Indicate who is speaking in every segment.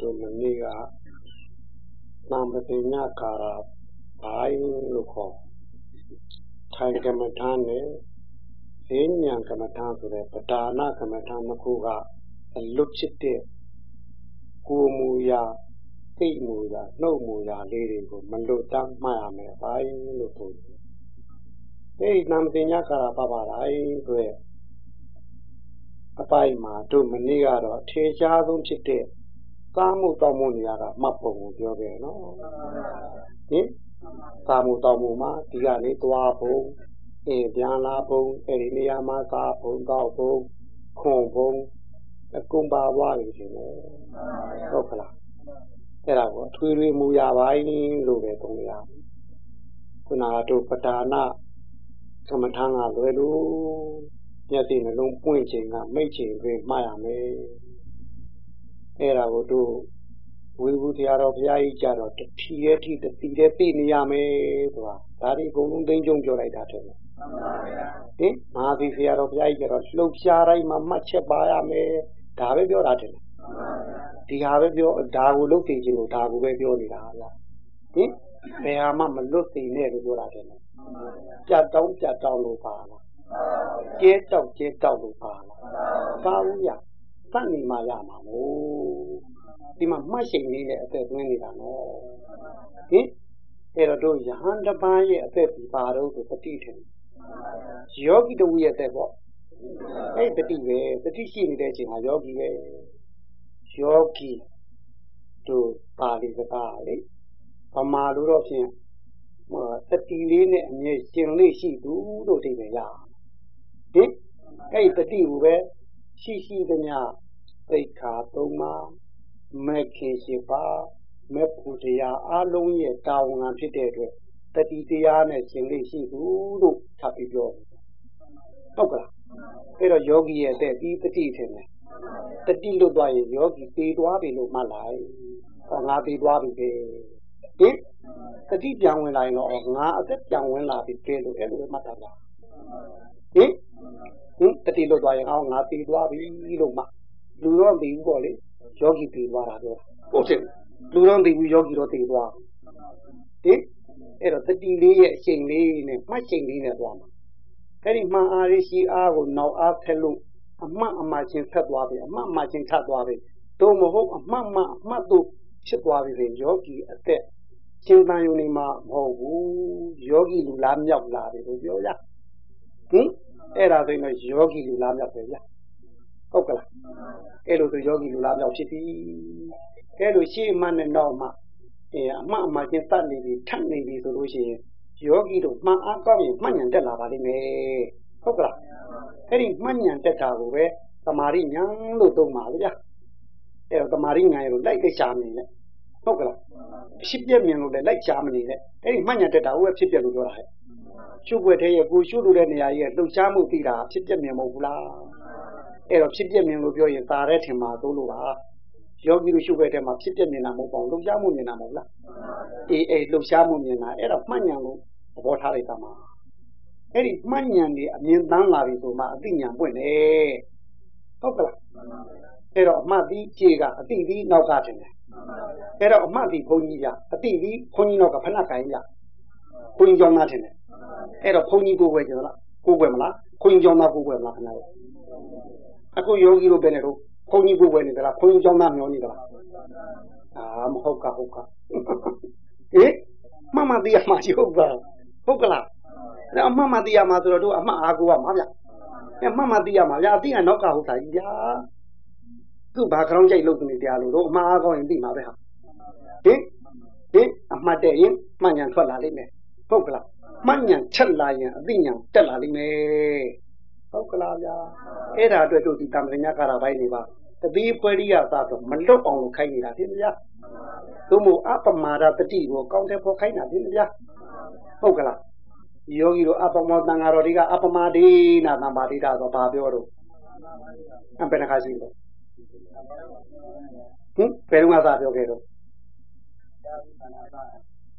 Speaker 1: တို့မနေ့ကနာမပညာကာရဘိုင်းလို့ခေါ်ထိုင်ကမ္မထာနဲ့ဈဉ္ဉံကမ္မထာဆိုတဲ့ပဒါနာကမ္မထာနှစ်ခုကအလွတ်ဖြစ်တဲ့ကိုမူရာသိမူရာနှုတ်မူရာလေးတွေကိုမလွတ်တမ်းမှတ်ရမယ်ဘိုင်းလို့ဆိုတယ်အဲဒီနာမပညာကာရပပါလိုက်ဆိုတဲ့အပိုင်းမှာတို့မနေ့ကတော့ထေရှားဆုံးဖြစ်တဲ့ စားမှုတောင်းမှုနေရာကမှတ်ပုံကိုပြောခဲ့နော်ဟင်စားမှုတောင်းမှုမှာဒီကနေ့သွားဖို့အင်းပြန်လာဖို့အဲဒီနေရာမှာစားဖို့တောက်ဖို့ခွန်ဖို့အကုန်ပါသွားပြီရှင်လေဟုတ်ကလားအဲ့ဒါကိုထွေးထွေးမူရပိုင်းလို့ပဲသုံးရခုနကတို့ပဒါနာသမထံကလွယ်လို့မျက်စိနှလုံးပွင့်ချိန်ကမိတ်ချိန်တွင်မှားရမယ် အဲ့ဒါကိုတို့ဝိဘူးတရားတော်ဘုရားကြီးကြတော့တတိရဲ့ထိတတိရဲ့သိနေရမယ်ဆိုတာဒါဒီအကုန်လုံးသိကြုံပြောလိုက်တာတဲ့ဟင်မဟာသီဆရာတော်ဘုရားကြီးကြတော့လှုပ်ရှားတိုင်းမှာမှတ်ချက်ပါရမယ်ဒါပဲပြောတာတဲ့ဒီဟာပဲပြောဒါကိုလုပ်သိခြင်းလို့ဒါကိုပဲပြောနေတာဗျာဟင်ဘယ်ဟာမှမလွတ်သိနဲ့လို့ပြောတာတဲ့ပြတ်တောင်းပြတ်တောင်းလို့ပါလားကျဲတောက်ကျဲတောက်လို့ပါလားပါဘူး ရစနေမှရမှာမို့ဒီမှာမှတ်ရှိန်လေးနဲ့အသက်သွင်းနေတာနော်ဟင်အဲ့တော့တို့ယဟန်တပန်းရဲ့အသက်ဒီပါတော့ဆိုတတိထင်ယောဂီတူရဲ့အသက်ပေါ့အဲ့တတိပဲတတိရှိနေတဲ့အချိန်မှာယောဂီပဲယောဂီတို့ပါဠိစကားလေဗမာလိုတော့ဖြင့်တတိလေးနဲ့အမြဲရှင်လေးရှိသူလို့သိတယ်ရဟင်အဲ့တတိကိုပဲရှိရှိသမျှ သိခါသုံးပါမက်ခင်ရှိပါမက်ဖို့တရားအလုံးရဲ့တာဝန်ဖြစ်တဲ့အတွက်တတိတရားနဲ့ရှင်လေးရှိသူလို့ထပ်ပြီးပြောဟုတ်ကလားအဲ့တော့ယောဂီရဲ့တဲ့ဒီတတိထင်တယ်တတိလွတ်သွားရင်ယောဂီသေသွားပြီလို့မှတ်လိုက်ဟောငါသေသွားပြီပဲဟင်တတိပြန်ဝင်လာရင်တော့ငါအသက်ပြန်ဝင်လာပြီပဲလို့အဲ့လိုပဲမှတ်တာလားဟင်ဟင်တတိလွတ်သွားရင်ဟောငါသေသွားပြီလို့မှ လူတော့သိဘူးပေါ့လေယောဂီသေသွားတာတော့ဟုတ်တယ်လူတော့သိဘူးယောဂီတော့သေသွားဟင်အဲ့တော့တတိလေးရဲ့အချိန်လေးနဲ့မှတ်ချိန်လေးနဲ့သွားမှာအဲ့ဒီမှန်အားရရှိအားကိုနောက်အားဖက်လို့အမှတ်အမှချင်းဖက်သွားပြီအမှတ်အမှချင်းထပ်သွားပြီတို့မဟုတ်အမှတ်မှအမှတ်တို့ဖြစ်သွားပြီလေယောဂီအသက်ရှင်သန်ယုံနေမှာမဟုတ်ဘူးယောဂီလူလားမြောက်လာတယ်လို့ပြောရဟင်အဲ့ဒါဆိုရင်တော့ယောဂီလူလားမြောက်ပဲဗျ ဟုတ်ကလားအဲ့လိုဆိုယောဂီလူလားမြောက်ဖြစ်ပြီအဲ့လိုရှေ့မှနဲ့နောက်မှအဲအမှတ်အမှချင်းတတ်နေပြီထပ်နေပြီဆိုလို့ရှိရင်ယောဂီတို့မှန်အားကောင်းရင်မှတ်ဉဏ်တက်လာပါလိမ့်မယ်ဟုတ်ကလားအဲ့ဒီမှတ်ဉဏ်တက်တာကိုပဲသမာဓိဉာဏ်လို့သုံးပါလေဗျအဲ့တော့သမာဓိဉာဏ်ရလို့လိုက်လိုက်ရှာနေတယ်ဟုတ်ကလားဖြစ်ပြမြင်လို့လည်းလိုက်ရှာမနေနဲ့အဲ့ဒီမှတ်ဉဏ်တက်တာကိုပဲဖြစ်ပြလို့ပြောတာဟဲ့ရှုပ်ွက်တဲ့ရဲ့ကိုရှုလို့တဲ့နေရာကြီးရဲ့လှုပ်ရှားမှုသိတာဖြစ်ပြမြင်မဟုတ်ဘူးလား အဲ့တော့ဖြစ်ပြမြင်လို့ပြောရင်ตาတဲ့ထင်မှာသုံးလို့ပါယောဂီတို့ရှုပ်ွက်တဲ့မှာဖြစ်ပြမြင်တာမဟုတ်ပါဘူးလှုပ်ရှားမှုမြင်တာမဟုတ်လားအေးအေးလှုပ်ရှားမှုမြင်တာအဲ့တော့မှတ်ဉဏ်လို့သဘောထားလိုက်တာမှာအဲ့ဒီမှတ်ဉဏ်နေအမြင်တန်းလာပြီဆိုမှအသိဉာဏ်ပွင့်တယ်ဟုတ်ကလားအဲ့တော့အမှတ်ဒီခြေကအသိဒီနောက်ကတင်တယ်အဲ့တော့အမှတ်ဒီဘုန်းကြီးကအတိဒီဘုန်းကြီးတော့ကဖဏကိုင်းကြဘုန်းကြီးကျောင်းသားထင်တယ်အဲ့တော့ဘုန်းကြီးကိုယ်ွယ်ကြလားကိုယ်ွယ်မလားဘုန်းကြီးကျောင်းသားကိုယ်ွယ်မလားခဏလေး အခုယောဂီတို့ပဲနေတော့ဘုန်းကြီးကိုယ်ွယ်နေကြလားဘုန်းကြီးကျောင်းသားမျောနေကြလားအာမဟုတ်ကဟုတ်ကဟေးမှတ်မှသိရမှာဟုတ်ကဟုတ်ကလားအဲ့အမှတ်မှသိရမှာဆိုတော့တို့အမှတ်အားကိုကမှာဗျအဲ့မှတ်မှသိရမှာဗျာအသိကနောက်ကဟုတ်တာကြီးဗျာသူ့ဘာခေါင်းကြိုက်လုပ်နေတရားလို့တော့အမှားအားကောင်းရင်သိမှာပဲဟာဟင်ဟင်အမှတ်တဲ့ရင်မှန်ညာထွက်လာလိမ့်မယ်ဟုတ်ကလားမှန်ညာချက်လာရင်အသိညာတက်လာလိမ့်မယ် ဟုတ်ကလားဗျာအဲ့ဒါအတွက်တို့ဒီတမ္ပညာကာရပိုင်းတွေပါတတိပွဲရိယသာဆိုမလွတ်အောင်လို့ခိုင်းနေတာဖြစ်ဗျာသို့မဟုတ်အပမာဒတတိကိုကောင်းတဲ့ဖို့ခိုင်းတာဖြစ်ဗျာဟုတ်ကလားယောဂီတို့အပမောတန်ဃာတော်တွေကအပမာဒေနာတံပါတိတာဆိုဘာပြောတော့အပယ်နှခါရှိလို့ဟင်ဘယ်တော့မှသာပြောခဲ့တော့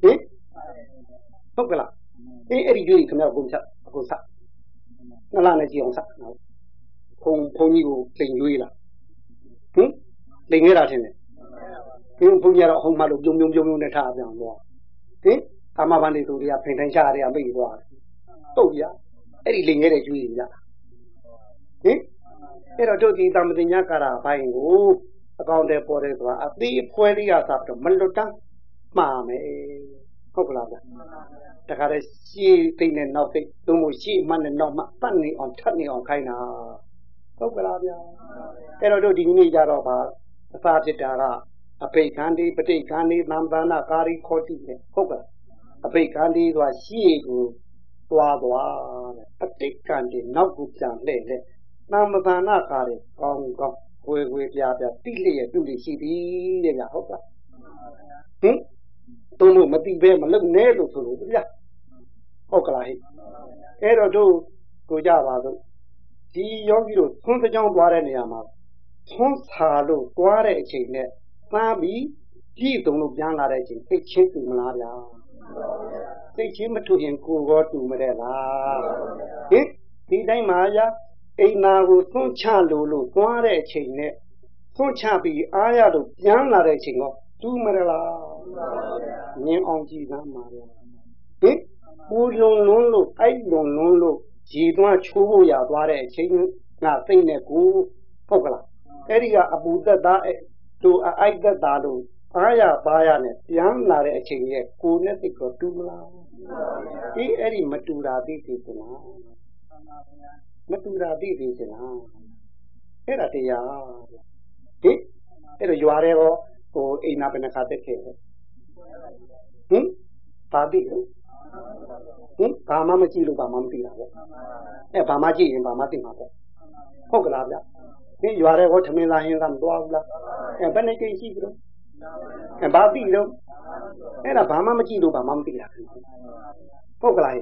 Speaker 1: ဟင်ဟုတ်ကလားအေးအဲ့ဒီကြွေးခင်ဗျာကုန်ချက်အခုစ နလာနဲ့ကြည့်အောင်စဘုံဘုံကြီးကိုလိန်ကြွေးလားဟင်လိန်ခဲ့တာထင်တယ်ဘုန်းဘုန်းကြီးကတော့ဟုတ်မှလို့ပြုံပြုံပြုံပြုံနဲ့ထားပြန်သွားဟင်ကာမဘန္တိသူတွေကဖိန်ထိုင်ချတွေကမိတ်သွားတယ်ဟုတ်ပြအဲ့ဒီလိန်ခဲ့တဲ့ကျွေးတွေကြဟင်အဲ့တော့တို့ဒီတမတိညာကာရဘိုင်းကိုအကောင့်တွေပေါ်တယ်ဆိုတာအသေးအဖွဲလေးကစပြီးတော့မလွတ်တမ်းမှားမယ် ဟုတ်ကလားဗျတခါတည်းရှေ့သိတဲ့နောက်သိသို့မဟုတ်ရှေ့မှနဲ့နောက်မှပတ်နေအောင်ထပ်နေအောင်ခိုင်းတာဟုတ်ကလားဗျအဲ့တော့တို့ဒီနေ့ကြတော့ပါအစာဖြစ်တာကအဘိက္ခန္တိပဋိက္ခန္တိသံသနာကာရီခောတိနဲ့ဟုတ်ကလားအဘိက္ခန္တိဆိုတာရှေ့ကိုသွားသွားတဲ့ပဋိက္ခန္တိနောက်ကိုပြန်လှည့်တဲ့နာမသနာကာရီကောင်းကောင်းဝေဝေပြပြတိလျက်ပြုလို့ရှိပြီတဲ့ဗျဟုတ်ကလားဟင် တုံးလို့မတိပဲမလုံနဲ့လို့ဆိုလို့ဗျဟုတ်ကလားဟိအဲ့တော့တို့ကိုကြပါစို့ဒီယောဂီတို့သွန်းတကြောင်သွားတဲ့နေရာမှာသွန်းစာလို့သွားတဲ့အချိန်နဲ့သားပြီးကြည့်တုံလို့ပြန်လာတဲ့အချိန်သိချင်းတူမလားဗျာသိချင်းမတူရင်ကိုယ်ရောတူမတဲ့လားဟင်ဒီတိုင်းမှာဗျာအိမ်နာကိုသွန်းချလို့လို့သွားတဲ့အချိန်နဲ့သွန်းချပြီးအားရလို့ပြန်လာတဲ့အချိန်တော့တူမရလား မြင်အောင်ကြည့်စမ်းပါဗျာဟင်ပူလွန်လွန်းလို့အိုက်လွန်လွန်းလို့ရည်သွမ်းချိုးဖို့ရသွားတဲ့အချိန်ကသိနေကိုဟုတ်ကလားအဲ့ဒီကအပူသက်သားသူအိုက်သက်သားလို့အားရပါရနဲ့ပြန်လာတဲ့အချိန်ရဲ့ကိုနဲ့သိတော့တူမလားဒီအဲ့ဒီမတူတာသိသိသလားမတူတာသိသိသလားအဲ့ဒါတရားဟင်အဲ့တော့ရွာတဲ့ဟောဟိုအိမ်နာဘယ်နှခါတက်ခဲ့လဲ ဟင်ပါပြီဟင်ဘာမှမကြည့်လို့ဘာမှမသိတာပေါ့အဲဘာမှကြည့်ရင်ဘာမှသိမှာပေါ့ဟုတ်ကလားဗျဒီရွာတဲ့ဟောထမင်းလာရင်ကမသွားဘူးလားအဲဘယ်နဲ့ကြည့်ရှိကြလို့အဲဘာသိလို့အဲ့ဒါဘာမှမကြည့်လို့ဘာမှမသိတာဟုတ်ကလား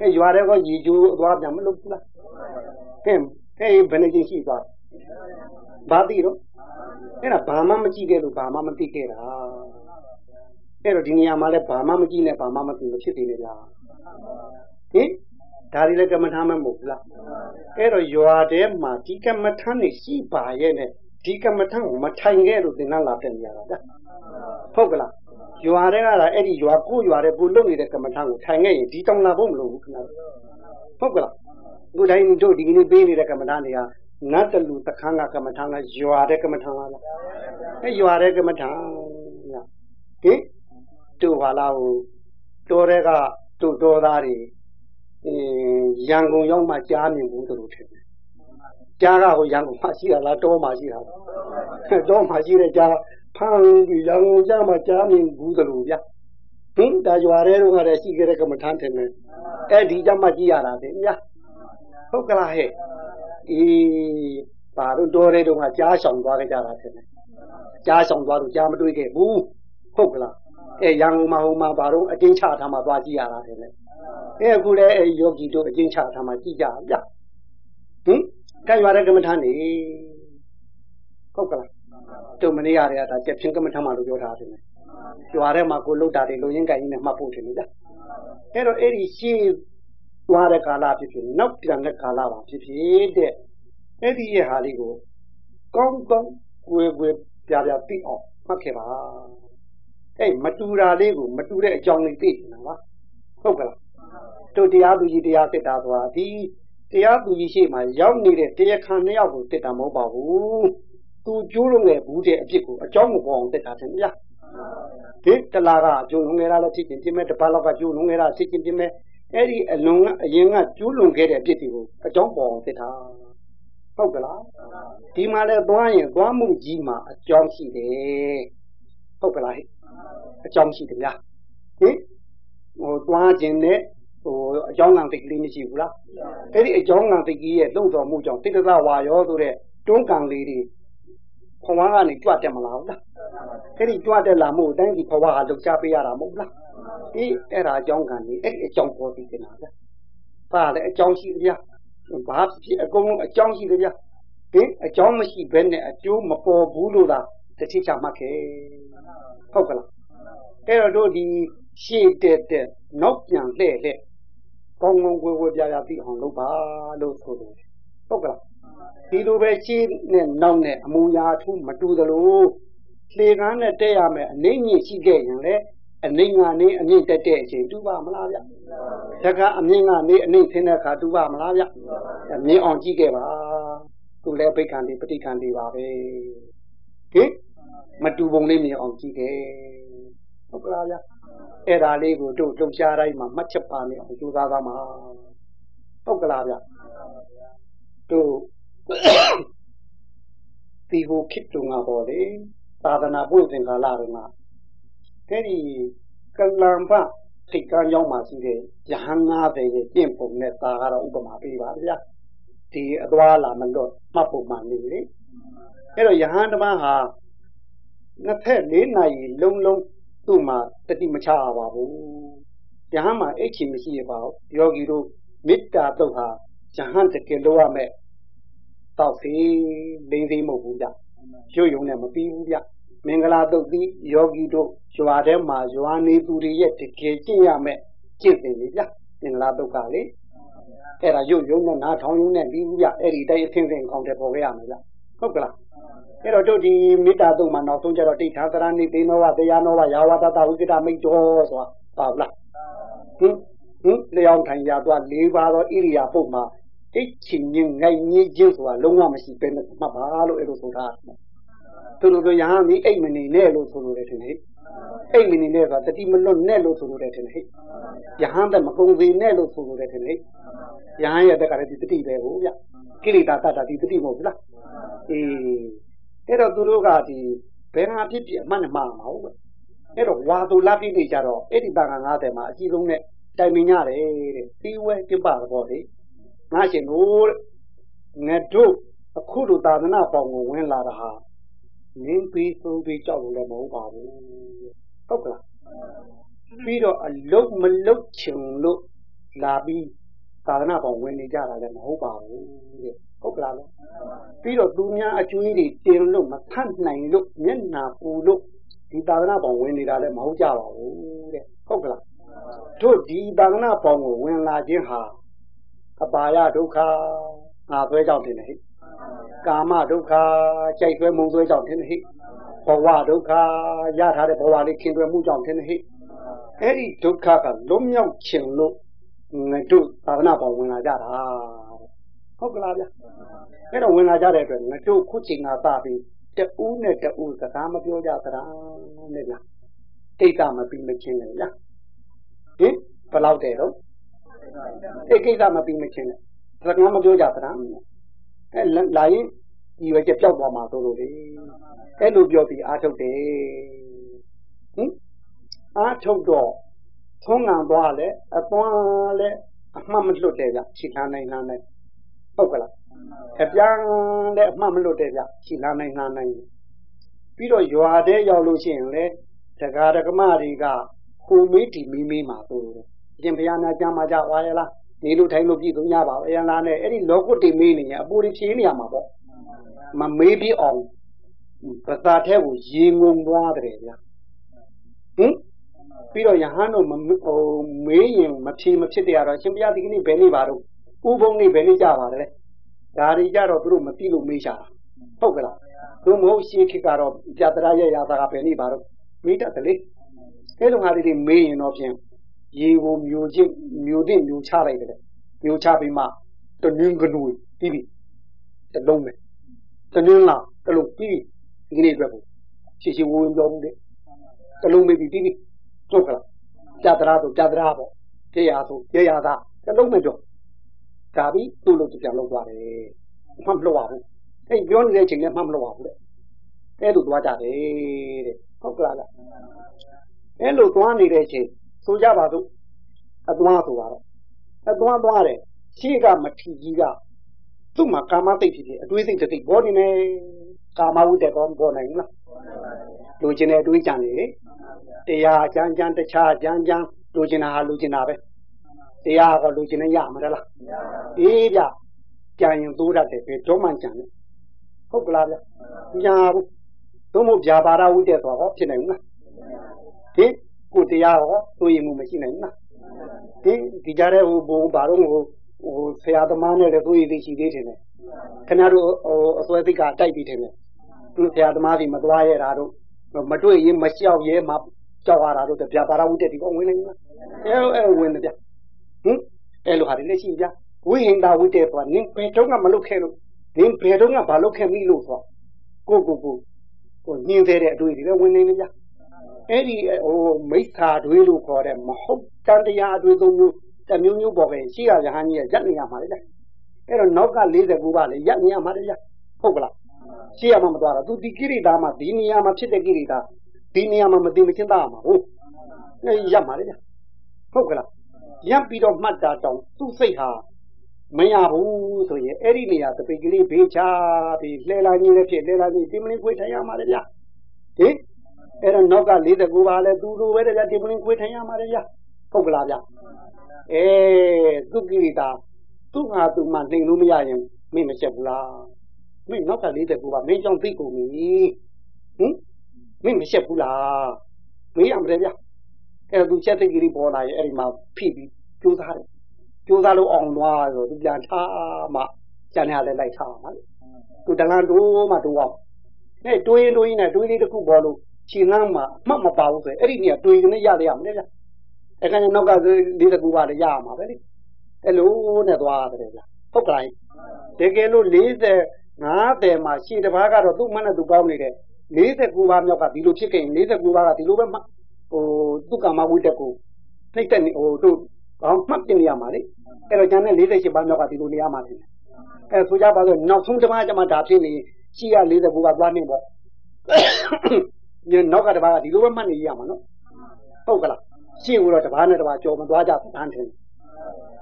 Speaker 1: အဲရွာတဲ့ဟောရီကျိုးအသွားပြန်မလုပ်ဘူးလားကဲအဲဘယ်နဲ့ကြည့်ရှိသွားဘာသိတော့အဲ့ဒါဘာမှမကြည့်ခဲ့လို့ဘာမှမသိခဲ့တာ အဲ့တော့ဒီနေရာမှာလဲဘာမှမကြည့်နဲ့ဘာမှမသိလို့ဖြစ်နေကြဟင်ဒါတွေလည်းကမ္မထာမမဟုတ်ဘူးလားအဲ့တော့ရွာထဲမှာဒီကမ္မထာနေရှိပါရဲ့နဲ့ဒီကမ္မထာကိုမထိုင်ခဲ့လို့သင်္ကန်းလာပြန်ကြတာဟုတ်ကလားရွာတဲ့ကလားအဲ့ဒီရွာကိုရွာတဲ့ကိုလုံနေတဲ့ကမ္မထာကိုထိုင်ခဲ့ရင်ဒီတောင်လာဖို့မလိုဘူးခဏဟုတ်ကလားအခုတိုင်းတို့ဒီကနေ့ပေးနေတဲ့ကမ္မထာတွေကနတ်တလူတခန်းကကမ္မထာကရွာတဲ့ကမ္မထာလားအဲရွာတဲ့ကမ္မထာဟင် တို့ပါလားဟိုတော်တဲ့ကတို့တော်သားတွေအင်းရန်ကုန်ရောက်မှကြားမြင်ဘူးတို့ထင်တယ်ကြားကဟိုရန်ကုန်မှာရှိတာလားတောမှာရှိတာတောမှာရှိတဲ့ကြားဖန်ပြီးရန်ကုန်ကြားမှာကြားမြင်ဘူးတို့ဗျဟင်ဒါရွာတဲ့တော့ကလည်းရှိခဲ့တဲ့ကမ္မထာထင်တယ်အဲ့ဒီကြမှာကြည့်ရတာတဲ့ဗျာဟုတ်ကလားဟဲ့အေးပါတော့တော်တဲ့တုန်းကကြားဆောင်သွားကြတာထင်တယ်ကြားဆောင်သွားလို့ကြားမတွေ့ခဲ့ဘူးဟုတ်ကလား အဲရန်ကုန်မှာဟိုမှာဘာတော့အတင်းချထားမှသွားကြည့်ရတာထင်တယ်အဲအခုလည်းအဲယောဂီတို့အတင်းချထားမှကြည့်ကြဗျဟင်ကဲရွာတဲ့ကမ္မထာနေဟုတ်ကလားတို့မနေရတဲ့ဒါချက်ချင်းကမ္မထာမှလို့ပြောထားတယ်ရွာထဲမှာကိုလှုပ်တာတွေလူရင်းကြိုင်နဲ့မှတ်ဖို့ထင်တယ်ဗျအဲ့တော့အဲ့ဒီရှင်းသွားတဲ့ကာလဖြစ်ဖြစ်နောက်ပြန်တဲ့ကာလပါဖြစ်ဖြစ်တဲ့အဲ့ဒီရဲ့ဟာလေးကိုကောင်းကောင်းကိုယ်ကိုယ်ပြပြသိအောင်မှတ်ခဲ့ပါ အဲ့မတူတာလေးကိုမတူတဲ့အကြောင်းလေးသိနေတာပါဟုတ်ကလားတို့တရားသူကြီးတရားစစ်တာဆိုတာဒီတရားသူကြီးရှိမှရောက်နေတဲ့တရားခံနှစ်ယောက်ကိုစစ်တာမဟုတ်ပါဘူးသူကျိုးလုံးငယ်ဘူးတဲ့အဖြစ်ကိုအကြောင်းမပေါ်အောင်စစ်တာတင်ဗျာဒီတလာကအကျိုးလုံးငယ်တာလည်းဖြစ်ချင်းပြင်မဲ့တပတ်လောက်ကကျိုးလုံးငယ်တာဖြစ်ချင်းပြင်မဲ့အဲ့ဒီအလွန်ကအရင်ကကျိုးလွန်ခဲ့တဲ့အဖြစ်တွေကိုအကြောင်းပေါ်အောင်စစ်တာဟုတ်ကလားဒီမှာလည်းသွားရင်သွားမှုကြီးမှာအကြောင်းရှိတယ်ဟုတ်ကလားဟဲ့ အကြောင်းရှိတယ်ဗျာဟင်ဟိုသွားခြင်းနဲ့ဟိုအကြောင်းကံသိကလေးမရှိဘူးလားအဲ့ဒီအကြောင်းကံသိကြီးရဲ့လုံတော်မှုကြောင့်တိတ္တဝါရောဆိုတဲ့တွန်းကံလေးတွေဘဝကနေကြွတက်မလာဘူးလားအဲ့ဒီကြွတက်လာမှုအတိုင်းဒီဘဝဟာလုံချပေးရတာမဟုတ်လားအေးအဲ့ဒါအကြောင်းကံကြီးအဲ့ဒီအကြောင်းပေါ်သိတယ်လားဗျာပါလေအကြောင်းရှိတယ်ဗျာဘာဖြစ်အကုန်လုံးအကြောင်းရှိတယ်ဗျာဟင်အကြောင်းမရှိဘဲနဲ့အကျိုးမပေါ်ဘူးလို့လားတတိချမှတ်ခဲ့ ဟုတ်ကလားအဲ့တော့တို့ဒီရှေ့တက်တက်နောက်ပြန်လှည့်လှည့်ကောင်းကောင်းဝဲဝဲပြပြပြီးအောင်လုပ်ပါလို့ဆိုတယ်ဟုတ်ကလားဒီလိုပဲရှေ့နဲ့နောက်နဲ့အမူအရာအထူးမတူသလိုလေကန်းနဲ့တက်ရမယ်အနှိမ့်ညင်ရှိခဲ့ရင်လေအနှိမ့်ကနေအမြင့်တက်တဲ့အချိန်တူပါမလားဗျတကအမြင့်ကနေအနှိမ့်ထင်းတဲ့အခါတူပါမလားဗျမြင်အောင်ကြည့်ခဲ့ပါသူလည်းဘိက္ခံဒီပဋိခံဒီပါပဲဟင် မတူပုံလေးမြင်အောင်ကြည့်ခဲ့ဟုတ်ကလားဗျအဲ့ဒါလေးကိုတို့လှုပ်ရှားတိုင်းမှာမှတ်ချက်ပါနေအောင်ကြိုးစားသားမှာဟုတ်ကလားဗျတို့ဒီဟိုခစ်တုံကပေါ်လေသာသနာ့ဘုရင်ကာလတွေမှာအဲ့ဒီကလံဖထိတ်ကန်းရောက်မှရှိတဲ့ယဟန်90ရဲ့ကျင့်ပုံနဲ့သာကတော့ဥပမာပေးပါဗျာဒီအသွားလာမလွတ်မှတ်ပုံမှန်နေလေအဲ့တော့ယဟန်တမန်ဟာ နှစ်ဖက်၄နာရီလုံးလုံးသူ့မှာတတိမချရပါဘူးယဟန်မှာအိတ်ချင်မရှိရပါဘူးယောဂီတို့မေတ္တာတုတ်ဟာယဟန်တကယ်လို့ရမယ်တောက်စီလိမ့်သေးမဟုတ်ဘူးဗျရွယုံနဲ့မပြီးဘူးဗျမင်္ဂလာတုတ်ပြီးယောဂီတို့ရွာထဲမှာရွာနေသူတွေရဲ့တကယ်ကျင့်ရမယ်ကျင့်တယ်လေဗျမင်္ဂလာတုတ်ကလေအဲ့ဒါရွယုံနဲ့နားထောင်ယုံနဲ့ပြီးဘူးဗျအဲ့ဒီတိုင်းအသင်းသင်းကောင်းတယ်ပေါ်ခဲ့ရမယ်ဗျဟုတ်ကလား အဲ့တော့တို့ဒီမေတ္တာတုတ်မှာနောက်ဆုံးကျတော့တိဋ္ဌာသရဏိသေနောဝတရားနောဝယာဝတတဝိကတမိတ်တော်ဆိုတာပါဘူးလားဟင်ဟင်လျောင်းထိုင်ရသွား၄ပါးသောဣရိယာပုတ်မှာအိတ်ချင်ငငိုက်ညစ်ခြင်းဆိုတာလုံးဝမရှိပဲနဲ့မှတ်ပါလို့အဲ့လိုဆိုတာသူတို့ကယဟန်ဒီအိတ်မနေနဲ့လို့ဆိုလို့တယ်ထင်တယ်အိတ်မနေနဲ့ဆိုတာတတိမလွတ်နဲ့လို့ဆိုလို့တယ်ထင်တယ်ယဟန်တဲ့မကုံစေနဲ့လို့ဆိုလို့တယ်ထင်တယ်ယဟန်ရဲ့တက်ကလည်းဒီတတိပဲဟုတ်ဗျကိလေသာတတ်တာဒီတတိမဟုတ်ဘူးလားအေး အဲ့တော့သူတို့ကဒီဘယ်ဟာဖြစ်ဖြစ်အမှန်မှန်မှာဟုတ်ပဲအဲ့တော့ဝါသူလာပြည့်နေကြတော့အဲ့ဒီတာက90မှာအကြီးဆုံးနဲ့တိုင်ပင်ရတယ်တဲ့ပြီးဝဲပြပတော့လေငါရှင်တို့ငါတို့အခုလိုသာသနာပေါင်းကိုဝင်လာတာဟာနင်းပြီးသုံးပြီးကြောက်လို့လည်းမဟုတ်ပါဘူးဟုတ်ကလားပြီးတော့အလုတ်မလုတ်ချင်လို့လာပြီးသာသနာပေါင်းဝင်နေကြတာလည်းမဟုတ်ပါဘူးတဲ့ ဟုတ်ကလားပြီးတော့သူများအကျွေးတွေတင်လို့မထန့်နိုင်လို့မျက်နာပူလို့ဒီသာသနာပေါင်းဝင်နေတာလည်းမဟုတ်ကြပါဘူးတဲ့ဟုတ်ကလားတို့ဒီသာသနာပေါင်းကိုဝင်လာခြင်းဟာအပါယဒုက္ခငါဆွဲကြောင့်တင်တယ်ဟိကာမဒုက္ခကြိုက်ဆွဲမုံဆွဲကြောင့်တင်တယ်ဟိဘဝဒုက္ခရထားတဲ့ဘဝလေးခင်တွယ်မှုကြောင့်တင်တယ်ဟိအဲ့ဒီဒုက္ခကလွတ်မြောက်ခြင်းလို့ငါတို့သာသနာပေါင်းဝင်လာကြတာ ဟုတ်ကလားဗျအဲ့တော့ဝင်လာကြတဲ့အတွက်ငါတို့ခုချိန်ကစပြီးတူးနဲ့တူးစကားမပြောကြသလားနဲ့ဗျကိစ္စမပြီးမချင်းလေဗျဟင်ဘယ်လောက်တည်းတော့ဒီကိစ္စမပြီးမချင်းလေစကားမပြောကြသလားအဲလာရင်ဒီဝဲကျပျောက်သွားမှာဆိုလို့လေအဲ့လိုပြောပြီးအားထုတ်တယ်ဟင်အားထုတ်တော့ထုံးငံသွားလဲအသွားလဲအမှတ်မလွတ်တယ်ဗျခြေလှမ်းနိုင်လှမ်းနိုင် ဟုတ်ကလားအပြန်လဲအမှတ်မလွတ်တယ်ဗျခြေလှမ်းနိုင်လှမ်းနိုင်ပြီးတော့ရွာတဲ့ရောက်လို့ရှိရင်လေတက္ကရာကမတွေကဟိုမေးတီမီးမေးမှာဆိုတယ်အရှင်ဘုရားနာကြမှာကြွားရလားနေလို့ထိုင်လို့ပြည်သူများပါအရင်လားနဲ့အဲ့ဒီလောကုတ်တွေမေးနေရင်အပူတွေဖြေးနေရမှာပေါ့မမေးပြအောင်ပသာထဲကိုရေငုံသွားတယ်ဗျာဟင်ပြီးတော့ယဟန်တို့ဟိုမေးရင်မဖြေမဖြစ်တရားတော့ရှင်ဘုရားဒီကနေ့ဘယ်နေ့ပါတော့ ဥပုံနေ့ဘယ်နေ့ကြပါလဲဒါတွေကြတော့သူတို့မသိလို့မေးရှာတာဟုတ်ကလားသူမဟုတ်ရှေးခေတ်ကတော့ပြတရာရရသာကဘယ်နေ့ပါတော့မေးတတ်တယ်လေအဲလိုဟာတွေမေးရင်တော့ဖြင့်ရေကိုမျိုးချင်းမျိုးသိမျိုးချလိုက်တယ်မျိုးချပြီးမှတနင်းကနူပြီးပြီတလုံးပဲတနင်းလားတလုံးပြီးဒီကနေ့အတွက်ကိုရှင်းရှင်းဝဝင်ပြောမှုတဲ့တလုံးမေးပြီးပြီးပြီဟုတ်ကလားပြတရာဆိုပြတရာပေါ့တရားဆိုတရားသာတလုံးမပြော ဒါပြီးသူ့လို့ပြန်လောက်သွားတယ်မှမလို့ပါဘူးအဲ့ပြောနေတဲ့အချိန်လည်းမှမလို့ပါဘူးတဲ့အဲ့လိုသွားကြတယ်တဲ့ဟုတ်ကလားအဲ့လိုသွားနေတဲ့အချိန်ဆိုကြပါစို့အသွားဆိုတော့အသွားသွားတယ်ရှေ့ကမထီကြီးကသူ့မှာကာမတိတ်ဖြစ်ဖြစ်အတွေးစိတ်တိတ်ပေါ်နေတယ်ကာမဝုတ္တကောပေါ်နိုင်လားလူကျင်တဲ့အတွေးကြံနေလေတရားကြမ်းကြမ်းတခြားကြမ်းကြမ်းလူကျင်တာဟာလူကျင်တာပဲ တရားကလူကျင်နေရမှာလားအေးဗျကြံရင်သိုးတတ်တယ်ဘယ်တော့မှကြံတယ်ဟုတ်ကလားဗျညာဘူးသို့မဟုတ်ဗျာပါရဝုတ္တဆိုတော့ဖြစ်နိုင်ဘူးလားဟင်ကိုတရားဟောသိုးရင်မှုမရှိနိုင်ဘူးလားဒီဒီကြတဲ့ဟိုဘုံဘာတော့ဟိုဟိုဆရာသမားနဲ့လည်းသိုးရည်သိရှိသေးတယ်နဲ့ခင်ဗျားတို့ဟိုအစွဲသိကတိုက်ပြီးတယ်နဲ့သူဆရာသမားစီမသွားရတာတို့မတွေ့ရင်မကြောက်ရဲမှကြောက်ရတာတော့တပြာပါရဝုတက်ဒီကောဝင်နေလားအဲအဲဝင်တယ်ဗျ ဟင်အဲလိုဟာတွေလက်ရှိဗျဝိဟင်တာဝုတက်သွားနင်းဘယ်တော့မှမလုပ်ခဲ့လို့နင်းဘယ်တော့မှမလုပ်ခဲ့မိလို့ဆိုကိုကိုကိုကိုညင်းသေးတဲ့အတွေ့တွေပဲဝင်နေနေဗျအဲ့ဒီဟိုမိစ္ဆာတွေလို့ခေါ်တဲ့မဟုတ်တန်တရားအတွေ့သုံးမျိုးတမျိုးမျိုးပေါ်ပဲရှိရရဟန်းကြီးရက်နေရမှာလေအဲ့တော့နောက်က49ပါလေရက်နေရမှာလေဟုတ်ကလားရှိရမှာမသွားတာသူဒီကိရိတာမှာဒီနေရာမှာဖြစ်တဲ့ကိရိတာဒီနေရာမှာမသိမချင်းသားမှာဟုတ်အဲရပ်မှာလေဟုတ်ကလား ရပ်ပြီးတော့မှတ်တာတောင်သူ့စိတ်ဟာမရဘူးဆိုရင်အဲ့ဒီနေရာတပိတ်ကလေးဘေးချပြီးလှဲလာကြီးလည်းဖြစ်လှဲလာကြီးတင်မလင်းခွေးထိုင်ရမှာလေဗျဟင်အဲ့တော့နောက်က49ပါလဲသူလိုပဲတဲ့ဗျတင်မလင်းခွေးထိုင်ရမှာလေဗျဟုတ်ကလားဗျအဲသူကိရိတာသူ့ဟာသူ့မှနှိမ်လို့မရရင်မင်းမချက်ဘူးလားမင်းနောက်က49ပါမင်းကြောင့်သိကုန်ပြီဟင်မင်းမရှက်ဘူးလားမေးရမလဲဗျ အဲ့သူချက်သိကလေးပေါ်လာရဲ့အဲ့ဒီမှာဖိပြီးကြိုးစားတယ်ကြိုးစားလို့အောင်သွားဆိုသူပြန်ထားမှကျန်ရလဲလိုက်ထားမှာလေသူတလန်တိုးမှတိုးအောင်အဲ့တွေးရင်တွေးရင်နဲ့တွေးလေးတစ်ခုပေါ်လို့ခြေလမ်းမှာမှတ်မပါဘူးဆိုအဲ့ဒီနေရာတွေးကနေရရရမလဲဗျအဲ့ကနေနောက်ကလေးတစ်ခုပါလေရရမှာပဲလေအဲ့လိုနဲ့သွားတယ်ဗျဟုတ်ကဲ့တကယ်လို့40 50မှာရှေ့တစ်ပါးကတော့သူ့မနဲ့သူပေါင်းနေတယ်49ပါးမြောက်ကဒီလိုဖြစ်ခဲ့ရင်49ပါးကဒီလိုပဲ ဟိုသူကမဝိတက်ကိုနှိမ့်တဲ့ဟိုတို့ဘာမှတ်ပြနေရမှာလေအဲ့တော့ကျန်တဲ့48ပါးမြောက်ကဒီလိုနေရမှာလေအဲဆိုကြပါစို့နောက်ဆုံးတစ်ပါးကျမှဒါဖြစ်နေရှိရ49ပါးသွားနေပေါ့ညနောက်ကတစ်ပါးကဒီလိုပဲမှတ်နေရမှာနော်ဟုတ်ကလားရှင်းလို့တော့တစ်ပါးနဲ့တစ်ပါးကြော်မသွားကြဘူးတန်းထင်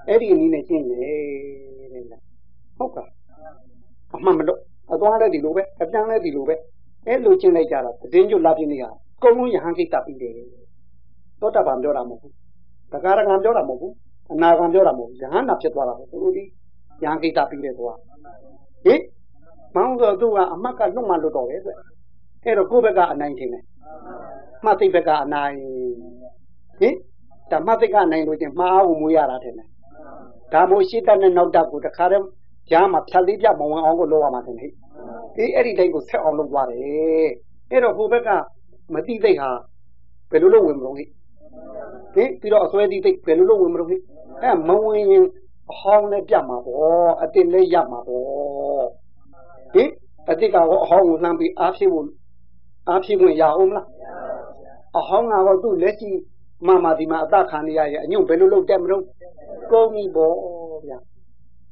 Speaker 1: အဲ့ဒီအနည်းနဲ့ရှင်းနေတယ်ဟုတ်ကလားအမှန်မလို့အသွားလည်းဒီလိုပဲအပြန်လည်းဒီလိုပဲအဲ့လိုချင်းလိုက်ကြတာသတင်းကျွတ်လာပြင်းနေရအ ကုန်လုံးယဟန်ကိစ္စပြီးတယ်သောတာပန်ပြောတာမဟုတ်ဘူးတက္ကရာကံပြောတာမဟုတ်ဘူးအနာကံပြောတာမဟုတ်ဘူးယဟန်နာဖြစ်သွားတာပဲသူတို့ဒီယဟန်ကိစ္စပြီးတယ်ကွာဟင်မောင်းဆိုသူကအမတ်ကလွတ်မှလွတ်တော့ပဲဆိုအဲ့တော့ကိုယ့်ဘက်ကအနိုင်ထင်တယ်မှတ်သိဘက်ကအနိုင်ဟင်ဓမ္မသိကအနိုင်လို့ချင်းမှားအောင်မွေးရတာထင်တယ်ဒါမို့ရှေ့တက်နဲ့နောက်တက်ကိုတခါတည်းကြားမှာဖြတ်လေးပြမဝင်အောင်ကိုလုပ်ရမှာထင်တယ်အေးအဲ့ဒီတိုင်းကိုဆက်အောင်လုပ်သွားတယ်အဲ့တော့ဟိုဘက်က မတိသိဟာဘယ်လိုလုပ်ဝင်မလို့ဟိဟင်ပြီးတော့အစွဲတိသိဘယ်လိုလုပ်ဝင်မလို့ဟိအဲမဝင်ရင်အဟောင်းနဲ့ပြတ်မှာပေါ့အတင်လေးရမှာပေါ့ဟင်အတိကတော့အဟောင်းကိုလှမ်းပြီးအားဖြည့်ဖို့အားဖြည့်ဝင်ရအောင်မလားအဟောင်းကတော့သူ့လက်ရှိမမဒီမှာအသက်ခံနေရရဲ့အညွန့်ဘယ်လိုလုပ်တက်မလို့ကုန်ပြီပေါ့ဗျာ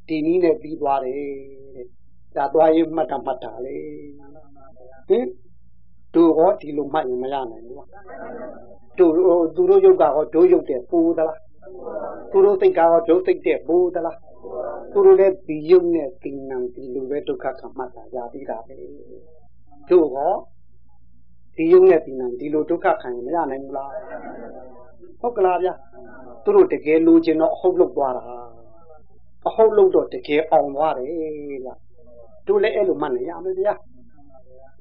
Speaker 1: ဒီနည်းနဲ့ပြီးသွားတယ်ဒါသွားရေးမှတ်တာမှတ်တာလေဟင် သူဟောဒီလိုမှတ်ရင်မရနိုင်ဘူးသူသူတို့ယုတ်ကဟောဒုယုတ်တဲ့ပူသလားသူတို့သိက္ခာဟောဒုသိက္တဲ့ပူသလားသူတို့လည်းဒီယုတ်နဲ့ဒီနံဒီလိုပဲဒုက္ခခံမှတ်တာရပြီးတာပဲသူဟောဒီယုတ်နဲ့ဒီနံဒီလိုဒုက္ခခံရင်မရနိုင်ဘူးလားဟုတ်ကလားဗျသူတို့တကယ်လိုချင်တော့အဟုတ်လုပ်သွားတာအဟုတ်လုပ်တော့တကယ်အောင်သွားတယ်လားတို့လည်းအဲ့လိုမှတ်နေရမယ်ဗျာ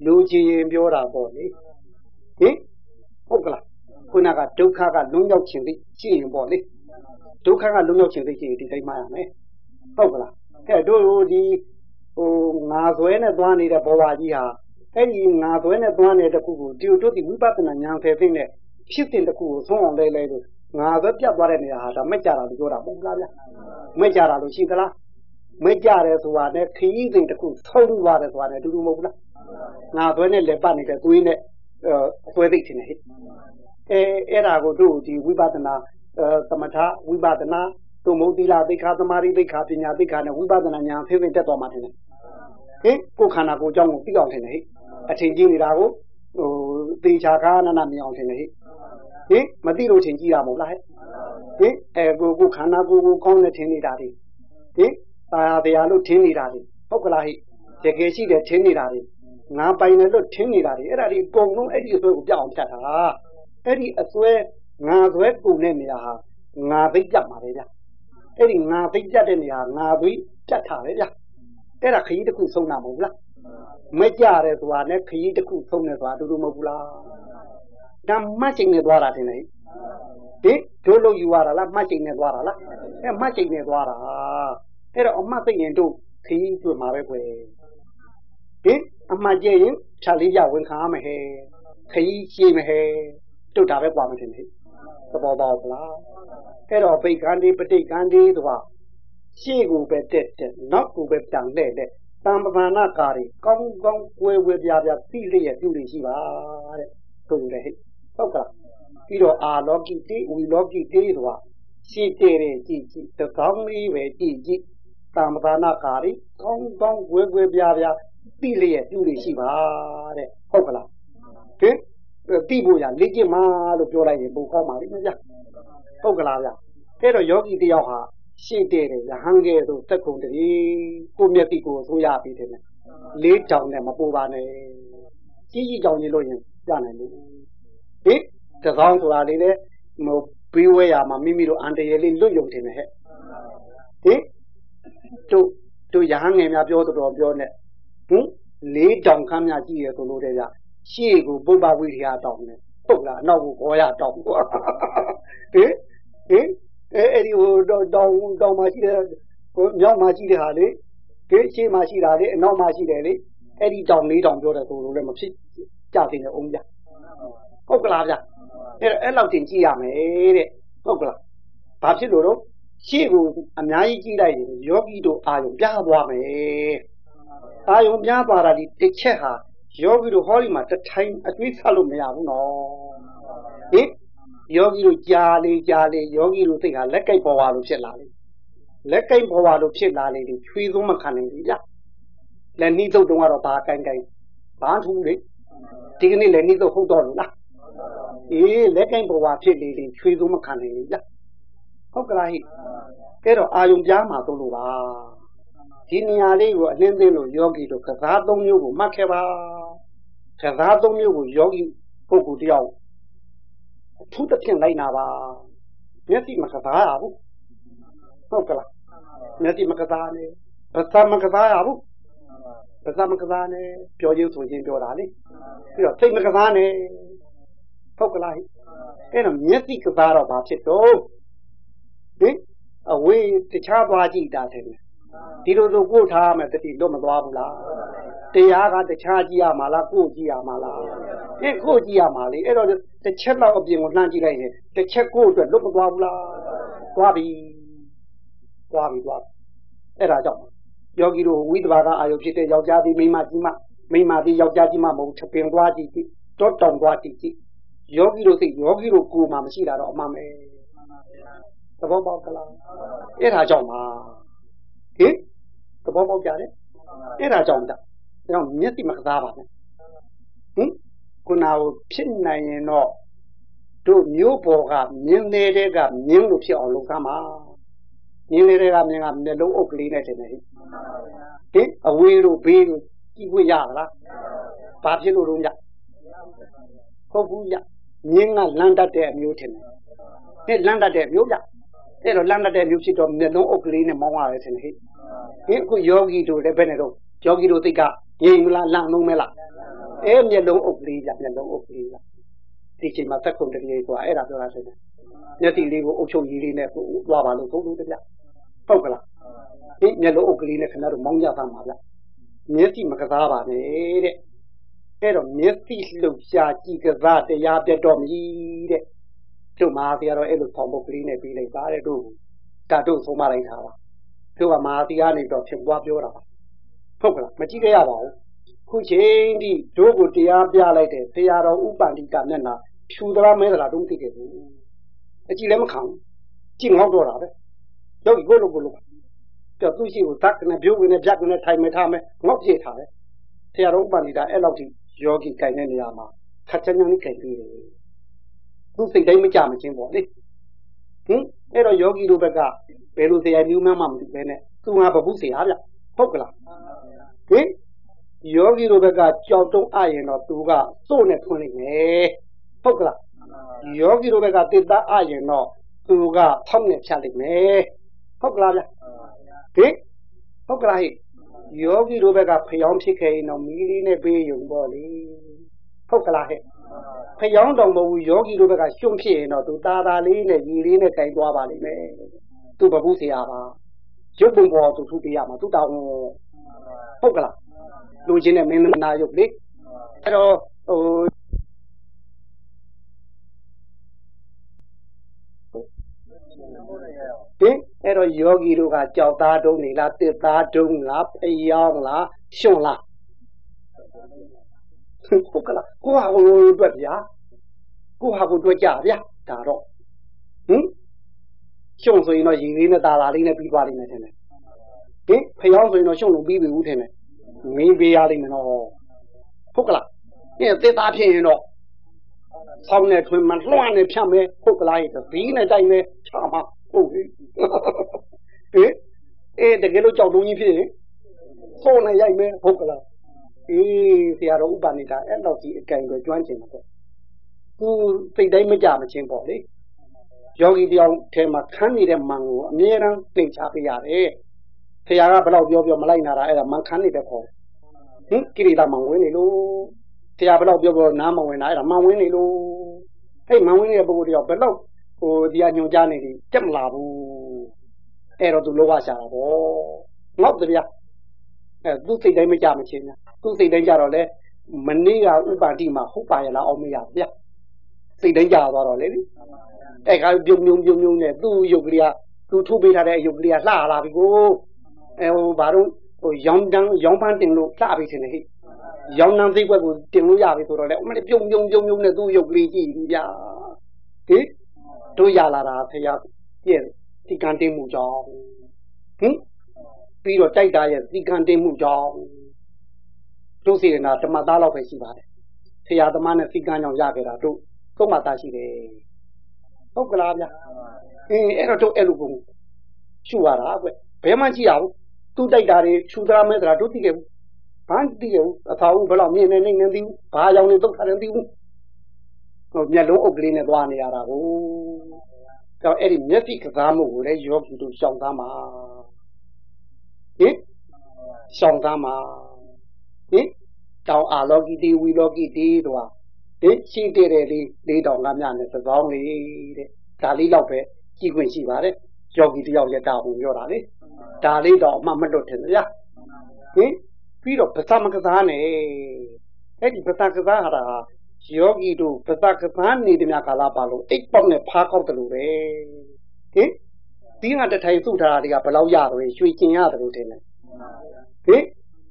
Speaker 1: လူကြီးရင်ပြောတာပေါ့လေဟင်ဟုတ်ကလားခုနကဒုက္ခကလွန်ရောက်ခြင်းသိရှိရင်ပေါ့လေဒုက္ခကလွန်ရောက်ခြင်းသိရှိရင်ဒီတိုင်းမှရမယ်ဟုတ်ကလားအဲ့တို့ဒီဟိုငါဆွဲနဲ့သွားနေတဲ့ဘောဝါကြီးဟာအဲ့ဒီငါဆွဲနဲ့သွားနေတဲ့တခုကိုဒီတို့ဒီဝိပဿနာဉာဏ်ဖယ်သိတဲ့ဖြစ်တဲ့တခုကိုဆုံးအောင်လဲလဲလို့ငါပဲပြတ်သွားတဲ့နေရာဟာဒါမက်ကြတာလို့ပြောတာမဟုတ်လားဗျမက်ကြတာလို့ရှိသလားမကြတယ်ဆိုတာနဲ့ခရီးစဉ်တစ်ခုဆုံးသွားတယ်ဆိုတာနဲ့အတူတူမဟုတ်ဘူးလား ငါသွဲနဲ့လက်ပတ်နေတဲ့သွေးနဲ့အသွဲသိချင်တယ်ဟဲ့အဲအဲ့ဒါကိုတို့ဒီဝိပဿနာသမထဝိပဿနာသို့မဟုတ်သီလသိက္ခာသမာဓိသိက္ခာပညာသိက္ခာနဲ့ဝိပဿနာဉာဏ်ဖိဖိတက်သွားမှထင်တယ်ဟင်ကိုယ်ခန္ဓာကိုယ်အကြောင်းကိုသိအောင်ထင်တယ်ဟဲ့အထင်ကြီးနေတာကိုဟိုသေချာကားနနာမြင်အောင်ထင်တယ်ဟဲ့ဟင်မသိလို့ထင်ကြည့်ရမဟုတ်လားဟဲ့ဟင်အဲကိုကိုခန္ဓာကိုယ်ကိုကောင်းနေထင်နေတာဒီဟင်ตาတရားလို့ထင်နေတာလေဟုတ်ကလားဟိတကယ်ရှိတယ်ထင်နေတာလေ ငါပိုင်တယ်လို့ထင်နေတာလေအဲ့ဒါဒီအကုန်လုံးအဲ့ဒီအစွဲကိုပြအောင်ဖြတ်တာအဲ့ဒီအစွဲငါစွဲကုန်တဲ့နေရာဟာငါသိပြတ်မှာပဲဗျအဲ့ဒီငါသိပြတ်တဲ့နေရာငါသိပြတ်တာပဲဗျအဲ့ဒါခရီးတစ်ခုဆုံးတာမဟုတ်ဘူးလားမကြရဲဆိုတာနဲ့ခရီးတစ်ခုဆုံးတယ်ဆိုတာအတူတူမဟုတ်ဘူးလားဒါမှတ်ချိန်နဲ့သွားတာတင်လေဟင်တို့လို့ယူရတာလားမှတ်ချိန်နဲ့သွားတာလားအဲမှတ်ချိန်နဲ့သွားတာအဲ့တော့အမှတ်သိရင်တို့ခရီးတွေ့မှာပဲကွယ် ဟင်အမှန်ကျရင်ဖြာလေးပြဝန်ခံရမယ်ဟဲ့ခကြီးရှိမဟဲ့တုတ်တာပဲကွာမတင်လေသဘောပေါက်လားအဲ့တော့ဗိတ်ကန်ဒီပဋိကန်ဒီဆိုတာရှေ့ကိုပဲတက်တက်နောက်ကိုပဲပြန်လှည့်တဲ့တံပမာဏကာရီကောင်းကောင်းကွယ်ဝဲပြပြသိလျက်ပြုလျက်ရှိပါတဲ့ဆိုလိုတယ်ဟဲ့ဟုတ်ကလားပြီးတော့အာလောကိတိဝီလောကိတိဆိုတာရှိတဲ့တဲ့ကြည့်ကြည့်တကောင်းလေးပဲကြည့်ကြည့်တံပမာဏကာရီကောင်းကောင်းကွယ်ကွယ်ပြပြ သိလျက်ပြုလို့ရှိပါတဲ့ဟုတ်ကလားဟင်သိဖို့ရလေ့ကျင့်မှလို့ပြောလိုက်ရင်ပိုကောင်းပါလိမ့်မယ်ဗျဟုတ်ကလားဗျအဲ့တော့ယောဂီတယောက်ဟာရှေ့တဲ့တယ်ရဟန်းကဲသို့သက်ကုန်တည်းကိုမျက်တိကိုအစိုးရပြီးတယ်လေးတောင်နဲ့မပူပါနဲ့ကြီးကြီးတောင်ကြီးလို့ရင်ပြနိုင်လို့ဟိတကောင်းဆိုတာလေးလေမဘေးဝဲရမှာမိမိတို့အန်တရယ်လေးလွတ်ယုံတင်တယ်ဟဲ့ဟိတို့တို့ရဟန်းငယ်များပြောတော်ပြောနဲ့ ဟင်လေးတောင်ခမ်းများကြည့်ရဆိုလို့တဲ့ဗျရှေ့ကိုပုပ္ပဝိရိယတောင်းတယ်ဟုတ်လားအနောက်ကိုခေါ်ရတောင်းဟင်ဟင်အဲအဲ့ဒီဟိုတောင်းတောင်းမှရှိတဲ့ဟိုမြောက်မှရှိတဲ့ဟာလေဒီရှေ့မှရှိတာလေအနောက်မှရှိတယ်လေအဲ့ဒီတောင်းလေးတောင်းပြောတယ်ဆိုလို့လည်းမဖြစ်ကြသေးနဲ့အောင်ဗျဟုတ်ကလားဗျအဲ့အဲ့လောက်တင်ကြည့်ရမယ်တဲ့ဟုတ်ကလားဘာဖြစ်လို့တော့ရှေ့ကိုအများကြီးကြည့်လိုက်ရင်ယောဂီတို့အာယုံပြားသွားမယ် အာယုံပြားသွားတာဒီတစ်ချက်ဟာယောဂီတို့ဟောဒီမှာတထိုင်အတွေးဆက်လို့မရဘူးနော်ဟင်ယောဂီတို့ကြာလေကြာလေယောဂီတို့သိတာလက်ကိတ်ပေါ်ပါလို့ဖြစ်လာလေလက်ကိတ်ပေါ်ပါလို့ဖြစ်လာလေဒီချွေးဆုံးမခံနိုင်ဘူးဗျလက်နှီးသုတ်တုံးကတော့ဘာကိုင်းကိုင်းဘာထူးလေဒီကနေ့လက်နှီးသုတ်ဟုတ်တော့လို့လားအေးလက်ကိတ်ပေါ်ပါဖြစ်လေလေချွေးဆုံးမခံနိုင်ဘူးဗျဟုတ်ကလားဟိအဲ့တော့အာယုံပြားမှာသုံးလို့ပါ ဒီနေရာလေးကိုအလင်းသိလို့ယောဂီတို့ကစားသုံးမျိုးကိုမှတ်ခဲ့ပါကစားသုံးမျိုးကိုယောဂီပုဂ္ဂိုလ်တယောက်အထူးသဖြင့်လိုက်နာပါမျက်စိမကစားရဘူးဟုတ်ကလားမျက်စိမကစားနဲ့ပါးစပ်မကစားရဘူးပါးစပ်မကစားနဲ့ပြောရင်းဆိုရင်ပြောတာလေပြီးတော့စိတ်မကစားနဲ့ဟုတ်ကလားအဲ့တော့မျက်စိကစားတော့ဘာဖြစ်တော့ဟင်အဝေးတခြားသွားကြည့်တာတယ် ဒီလိုဆိုကိုထားမယ်တတိတော့မသွားဘူးလားတရားကတခြားကြည့်ရမှာလားကိုကြည့်ရမှာလားဒီကိုကြည့်ရမှာလေအဲ့တော့တစ်ချက်လောက်အပြင်ကိုလှမ်းကြည့်လိုက်ရင်တစ်ချက်ကိုအတွက်လွတ်မသွားဘူးလားသွားပြီသွားပြီသွားအဲ့ဒါကြောင့်ယောဂီတို့ဝိသဘာကအာယုဖြစ်တဲ့ယောက်ျားသည်မိန်းမကြီးမမိန်းမသည်ယောက်ျားကြီးမမဟုတ်ချက်ပင်သွားကြည့်ကြည့်တောတောင်သွားကြည့်ကြည့်ယောဂီတို့စိတ်ယောဂီတို့ကိုယ်မှာမရှိတာတော့အမှန်ပဲသဘောပေါက်ကလားအဲ့ဒါကြောင့်ပါ ဟင်သဘောပေါက်ကြတယ်အဲ့ဒါကြောင့်ဒါကြောင့်မျက်စိမကစားပါနဲ့ဟင်ခုနကဖြစ်နိုင်ရင်တော့တို့မျိုးပေါ်ကမြင်းသေးတဲ့ကမြင်းလို့ဖြစ်အောင်လုပ်သားမှာမြင်းသေးတဲ့ကမြင်းကမျက်လုံးအုပ်ကလေးနဲ့တင်တယ်ဟင်အဝေးတို့ဘေးတို့ကြည့်ခွင့်ရလားဘာဖြစ်လို့တော့ညဟုတ်ဘူးညမြင်းကလမ်းတတ်တဲ့အမျိုးထင်တယ်ဟဲ့လမ်းတတ်တဲ့အမျိုးကြ အဲ့တော့လမ်းတတ်တဲ့မျိုးဖြစ်တော့မျက်လုံးအုပ်ကလေးနဲ့မောင်းရတယ်ထင်တယ်ဟဲ့ဟင်အခုယောဂီတို့လည်းဘယ်နဲ့တော့ယောဂီတို့သိကငြိမ်မလားလန့်လုံးမလားအဲမျက်လုံးအုပ်လေးကြမျက်လုံးအုပ်လေးကြဒီချိန်မှာသက်ကုန်တည်းဆိုတာအဲ့ဒါပြောတာဆိုတယ်မျက်တိလေးကိုအုပ်ချုပ်ကြီးလေးနဲ့သွားပါလို့သုံးလို့တပြဟုတ်ကလားဒီမျက်လုံးအုပ်ကလေးနဲ့ခင်ဗျားတို့မောင်းကြသားမှာဗျမျက်စိမကစားပါနဲ့တဲ့အဲ့တော့မျက်စိလှုပ်ရှားကြည့်ကစားတရားပြတ်တော်မီတဲ့ တို့မဟာသီကတော့အဲ့လိုဆောင်ပုတ်ကလေးနဲ့ပြီးလိုက်ပါတဲ့တို့တာတို့ဆုံးမလိုက်တာပါတို့ကမဟာသီကနေတော့ဖြစ်ပွားပြောတာပါဟုတ်ကလားမကြည့်ကြရပါဘူးခုချိန်ဒီတို့ကိုတရားပြလိုက်တဲ့ဆရာတော်ဥပန္တိကမျက်နှာဖြူသလားမဲသလားတော့မသိခဲ့ဘူးအကြည့်လည်းမခံဘူးကြည့်ငေါ့တော့တာပဲယောဂီကိုလိုကိုလိုကြောက်သူရှိကိုသတ်ကနေပြုတ်ဝင်နဲ့ပြတ်ကနေထိုင်မထားမယ်ငေါ့ပြေထားတယ်ဆရာတော်ဥပန္တိကအဲ့လောက်ထိယောဂီကြိုင်တဲ့နေရာမှာခက်ချမ်းချမ်းလေးကြိုင်ပြီးတယ် သူစိတ်တိုင်းမကြမချင်းပေါ့လေဟင်အဲ့တော့ယောဂီတို့ဘက်ကဘယ်လိုဆရာမျိုးမှမသိပဲနဲ့သူငါဘပုဆရာဗျဟုတ်ကလားဟင်ယောဂီတို့ဘက်ကကြောက်တုံးအရင်တော့သူကစို့နဲ့ထွန်းလိုက်မယ်ဟုတ်ကလားယောဂီတို့ဘက်ကတိတ္တအရင်တော့သူကဖောက်နဲ့ဖြတ်လိုက်မယ်ဟုတ်ကလားဗျဟင်ဟုတ်ကလားဟိယောဂီတို့ဘက်ကဖျောင်းဖြစ်ခဲ့ရင်တော့မီးလေးနဲ့ပေးရုံပေါ့လေဟုတ်ကလားဟဲ့ ဖျောင်းတော်မဟုတ်ဘူးယောဂီတို့ဘက်ကရှုံဖြစ်ရင်တော့သူตาตาလေးနဲ့ရည်လေးနဲ့ခြင်သွားပါလိမ့်မယ်သူပပုဆရာပါရုပ်ပုံပေါ်သူသူပေးရမှာသူတောင်းဟုတ်ကလားလူချင်းနဲ့မင်းနာရုပ်လေအဲ့တော့ဟိုဒီအဲ့တော့ယောဂီတို့ကကြောက်သားတုံးနေလားတစ်သားတုံးလားဖျောင်းလားရှုံလား ဟုတ်ကလားကိုဟာကိုအတွက်ဗျာကိုဟာကိုအတွက်ကြဗျာဒါတော့ဟင်ရှုံဆိုရင်တော့ရည်လေးနဲ့ตาလာလေးနဲ့ပြီးသွားလိမ့်မယ်ထင်တယ်ဟင်ဖျောင်းဆိုရင်တော့ရှုံလို့ပြီးပြီဦးထင်တယ်မင်းပေးရလိမ့်မယ်နော်ဟုတ်ကလားအဲသေသားဖြစ်ရင်တော့ဆောင်းနဲ့ထွင်မလွှမ်းနဲ့ဖြတ်မယ်ဟုတ်ကလားဒီနဲ့တိုင်းမယ်ချာမှာဟုတ်ပြီဟင်အဲတကယ်လို့ကြောက်တုံးကြီးဖြစ်ရင်သုံးနဲ့ရိုက်မယ်ဟုတ်ကလား အေးဆရာတော်ဥပနိတာအဲ့တော့ဒီအကင်ကိုကျွမ်းကျင်မှာပေါ့သူစိတ်တိုင်းမကြမချင်းပေါ့လေယောဂီတယောက်ထဲမှာခန်းနေတဲ့မန်ကိုအမြဲတမ်းသင်ချပေးရတယ်ဆရာကဘယ်တော့ပြောပြောမလိုက်နာတာအဲ့ဒါမန်ခန်းနေတဲ့ခေါ်ဟင်ကိရိတာမန်ဝင်နေလို့ဆရာဘယ်တော့ပြောပြောနားမဝင်တာအဲ့ဒါမန်ဝင်နေလို့အဲ့မန်ဝင်နေတဲ့ပုဂ္ဂိုလ်တယောက်ဘယ်တော့ဟိုဒီကညွန်ကြားနေတယ်တက်မလာဘူးအဲ့တော့သူလောဘရှာတာပေါ့ငေါ့တဗျာအဲသူစိတ်တိုင်းမကြမချင်း သူစိတ်တိုင်းကြတော့လေမနေ့ကဥပါတိမှာဟုတ်ပါရလားအောင်မရဗျာစိတ်တိုင်းကြသွားတော့လေအဲ့ကပြုံပြုံပြုံပြုံနဲ့သူ့ရုပ်ကလေးကသူထုတ်ပေးထားတဲ့ရုပ်ကလေးကလှလာပြီကိုအဲဟိုဘာလို့ဟိုရောင်းတန်းရောင်းပန်းတင်လို့လှပြီထင်တယ်ဟိရောင်းနှမ်းသိကွက်ကိုတင်လို့ရပြီဆိုတော့လေအမလေးပြုံပြုံပြုံပြုံနဲ့သူ့ရုပ်ကလေးကြည့်ပြီဗျာဟိတို့ရလာတာဖရာပြည့်ဒီကံတင်မှုကြောင့်ဟင်ပြီးတော့တိုက်တာရဲ့ဒီကံတင်မှုကြောင့် တို့စေနာဓမ္မသားလောက်ပဲရှိပါတယ်ဖရာသမားနဲ့စီကံကြောင့်ရခဲ့တာတို့သုံးမှသားရှိတယ်ဟုတ်ကလားဗျအင်းအဲ့တော့တို့အဲ့လိုကိုရှူရတာကွဘယ်မှကြည့်ရဘူးသူ့တိုက်တာတွေရှူသလားမဲသလားတို့သိခဲ့ဘူးဘာသိခဲ့ဘူးအသာဦးဘယ်တော့မြင်နေနေနေသိဘူးဘာကြောင့်လဲသုတ်ထားတယ်သိဘူးဟိုမျက်လုံးအုပ်ကလေးနဲ့သွားနေရတာကိုကြောင့်အဲ့ဒီမျက်စိကစားမှုကိုလည်းယောဂီတို့ရှောင်သားမှာဟင်ရှောင်သားမှာဟင် တောင်အာလောကီတီဝီလောကီတီတို့ဟာဟင်ရှိတဲ့လေလေးတောင်ကမြနဲ့သကောင်းလေးတဲ့ဒါလေးတော့ပဲကြည့်ခွင့်ရှိပါတယ်ယောဂီတယောက်ရဲ့တာဝန်ပြောတာလေဒါလေးတော့အမှမလွတ်တယ်ဗျာဟင်ပြီးတော့ပသမကစားနဲ့အဲ့ဒီပသမကစားဟာတာယောဂီတို့ပသမကစားနေတဲ့များကာလပါလို့အိတ်ပေါက်နဲ့ဖားကောက်တယ်လို့ပဲဟင်ဒီကတထိုင်စုထားတာတွေကဘယ်လောက်ရတယ်ရွှေကျင်ရတယ်လို့ထင်တယ်ဟင်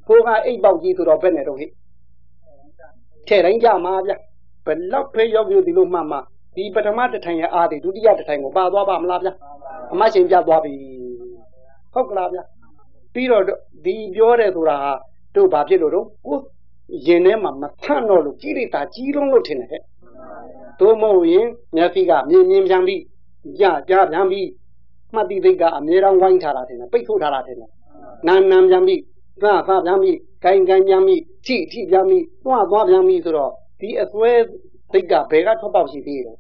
Speaker 1: ကိုကအိတ်ပေါက်ကြီးဆိုတော့ဘယ်နဲ့တော့ဟိ ထဲတိုင်းကြမှာဗျဘယ်လောက်ဖေးယောဂီတို့ဒီလိုမှမှဒီပထမတထိုင်ရဲ့အားတွေဒုတိယတထိုင်ကိုပါသွားပါမလားဗျအမရှင်ပြသွားပြီဟုတ်ကလားဗျပြီးတော့ဒီပြောတယ်ဆိုတာဟာတို့ဘာဖြစ်လို့တော့ကိုရင်ထဲမှာမဆန့်တော့လို့ကိရိတာကြီးလုံးလို့ထင်တယ်ဟဲ့တို့မဟုတ်ရင်မျက်စိကမြင်မြင်ပြန်ပြီးကြကြပြန်ပြီးမှတ်တိသိကအမြဲတမ်းဝိုင်းထားတာထင်တယ်ပိတ်ဆို့ထားတာထင်တယ်နာနာပြန်ပြီး သသပြန်ပြီးဂိုင်ဂိုင်ပြန်ပြီးထိထိပြန်ပြီးသွားသွားပြန်ပြီးဆိုတော့ဒီအစွဲသိကဘယ်ကထွက်ပေါက်ရှိသေးတယ်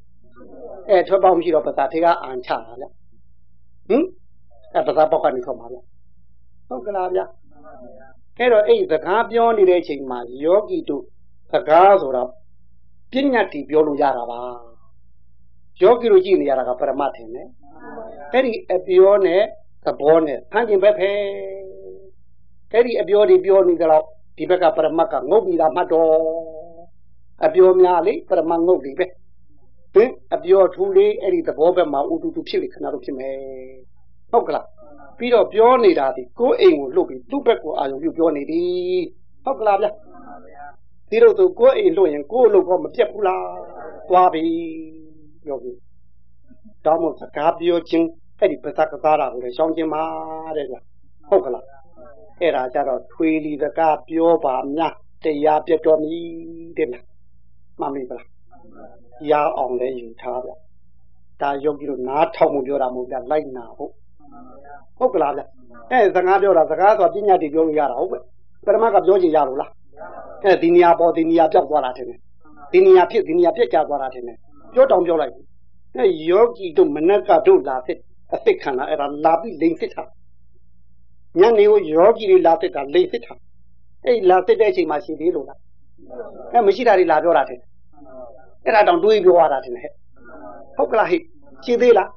Speaker 1: အဲထွက်ပေါက်မရှိတော့ပသာထေကအန်ချတာဗျဟင်အဲပသာပေါက်ကနေထွက်မှာဗျဟုတ်ကလားဗျအဲ့တော့အဲ့စကားပြောနေတဲ့အချိန်မှာယောဂီတို့စကားဆိုတော့ပညာတိပြောလို့ရတာပါယောဂီတို့ကြည့်နေရတာကပရမတ်ထင်တယ်အဲ့ဒီအပြောနဲ့သဘောနဲ့ဖန်ကျင်ဘက်ဖဲ အဲ့ဒီအပြောတွေပြောနေကြတော့ဒီဘက်ကပရမတ်ကငုတ်ပြီးတာမှတ်တော့အပြောများလေပရမတ်ငုတ်လေးပဲဟင်အပြောထူလေးအဲ့ဒီသဘောဘက်မှာဥတူတူဖြစ်လေခဏတော့ဖြစ်မယ်ဟုတ်ကလားပြီးတော့ပြောနေတာဒီကိုယ်အိမ်ကိုလှုပ်ပြီးသူ့ဘက်ကိုအာရုံပြုပြောနေသည်ဟုတ်ကလားဗျဒီလိုဆိုကိုယ်အိမ်လှုပ်ရင်ကိုယ်လှုပ်တော့မပြတ်ဘူးလားသွားပြီပြောပြီတောင်းမို့စကားပြောခြင်းအဲ့ဒီပစကစားတာကိုလည်းရှောင်းခြင်းပါတဲ့ဗျဟုတ်ကလား အဲ့ဒါကြတော့ထွေလီစကားပြောပါများတရားပြတ်တော်မီတဲ့လားမှန်ပြီလားရအောင်လဲယူထားဗျဒါယောဂီတို့နားထောင်မှုပြောတာမဟုတ်ဗျလိုက်နာဟုတ်ဟုတ်ကလားဗျအဲစကားပြောတာစကားဆိုပညာတည်ပြောလို့ရတာဟုတ်ပဲပရမကပြောချင်ရလို့လားအဲဒီနေရာပေါ်ဒီနေရာပြောက်သွားတာထင်တယ်ဒီနေရာဖြစ်ဒီနေရာပြက်ကျသွားတာထင်တယ်ပြောတောင်ပြောလိုက်အဲယောဂီတို့မနက်ကတို့လာဖြစ်အစ်စ်ခံတာအဲ့ဒါလာပြီးလိန်စစ်တာ ညနေကိုယောဂီတွေလာစစ်တာလိန်စစ်တာအဲ့လာစစ်တဲ့အချိန်မှာရှိသေးလို့လားအဲမရှိတာတွေလာပြောတာထင်အဲ့ဒါတောင်တွေးပြောရတာထင်တယ်ဟုတ်ကလားဟိရှိသေးလား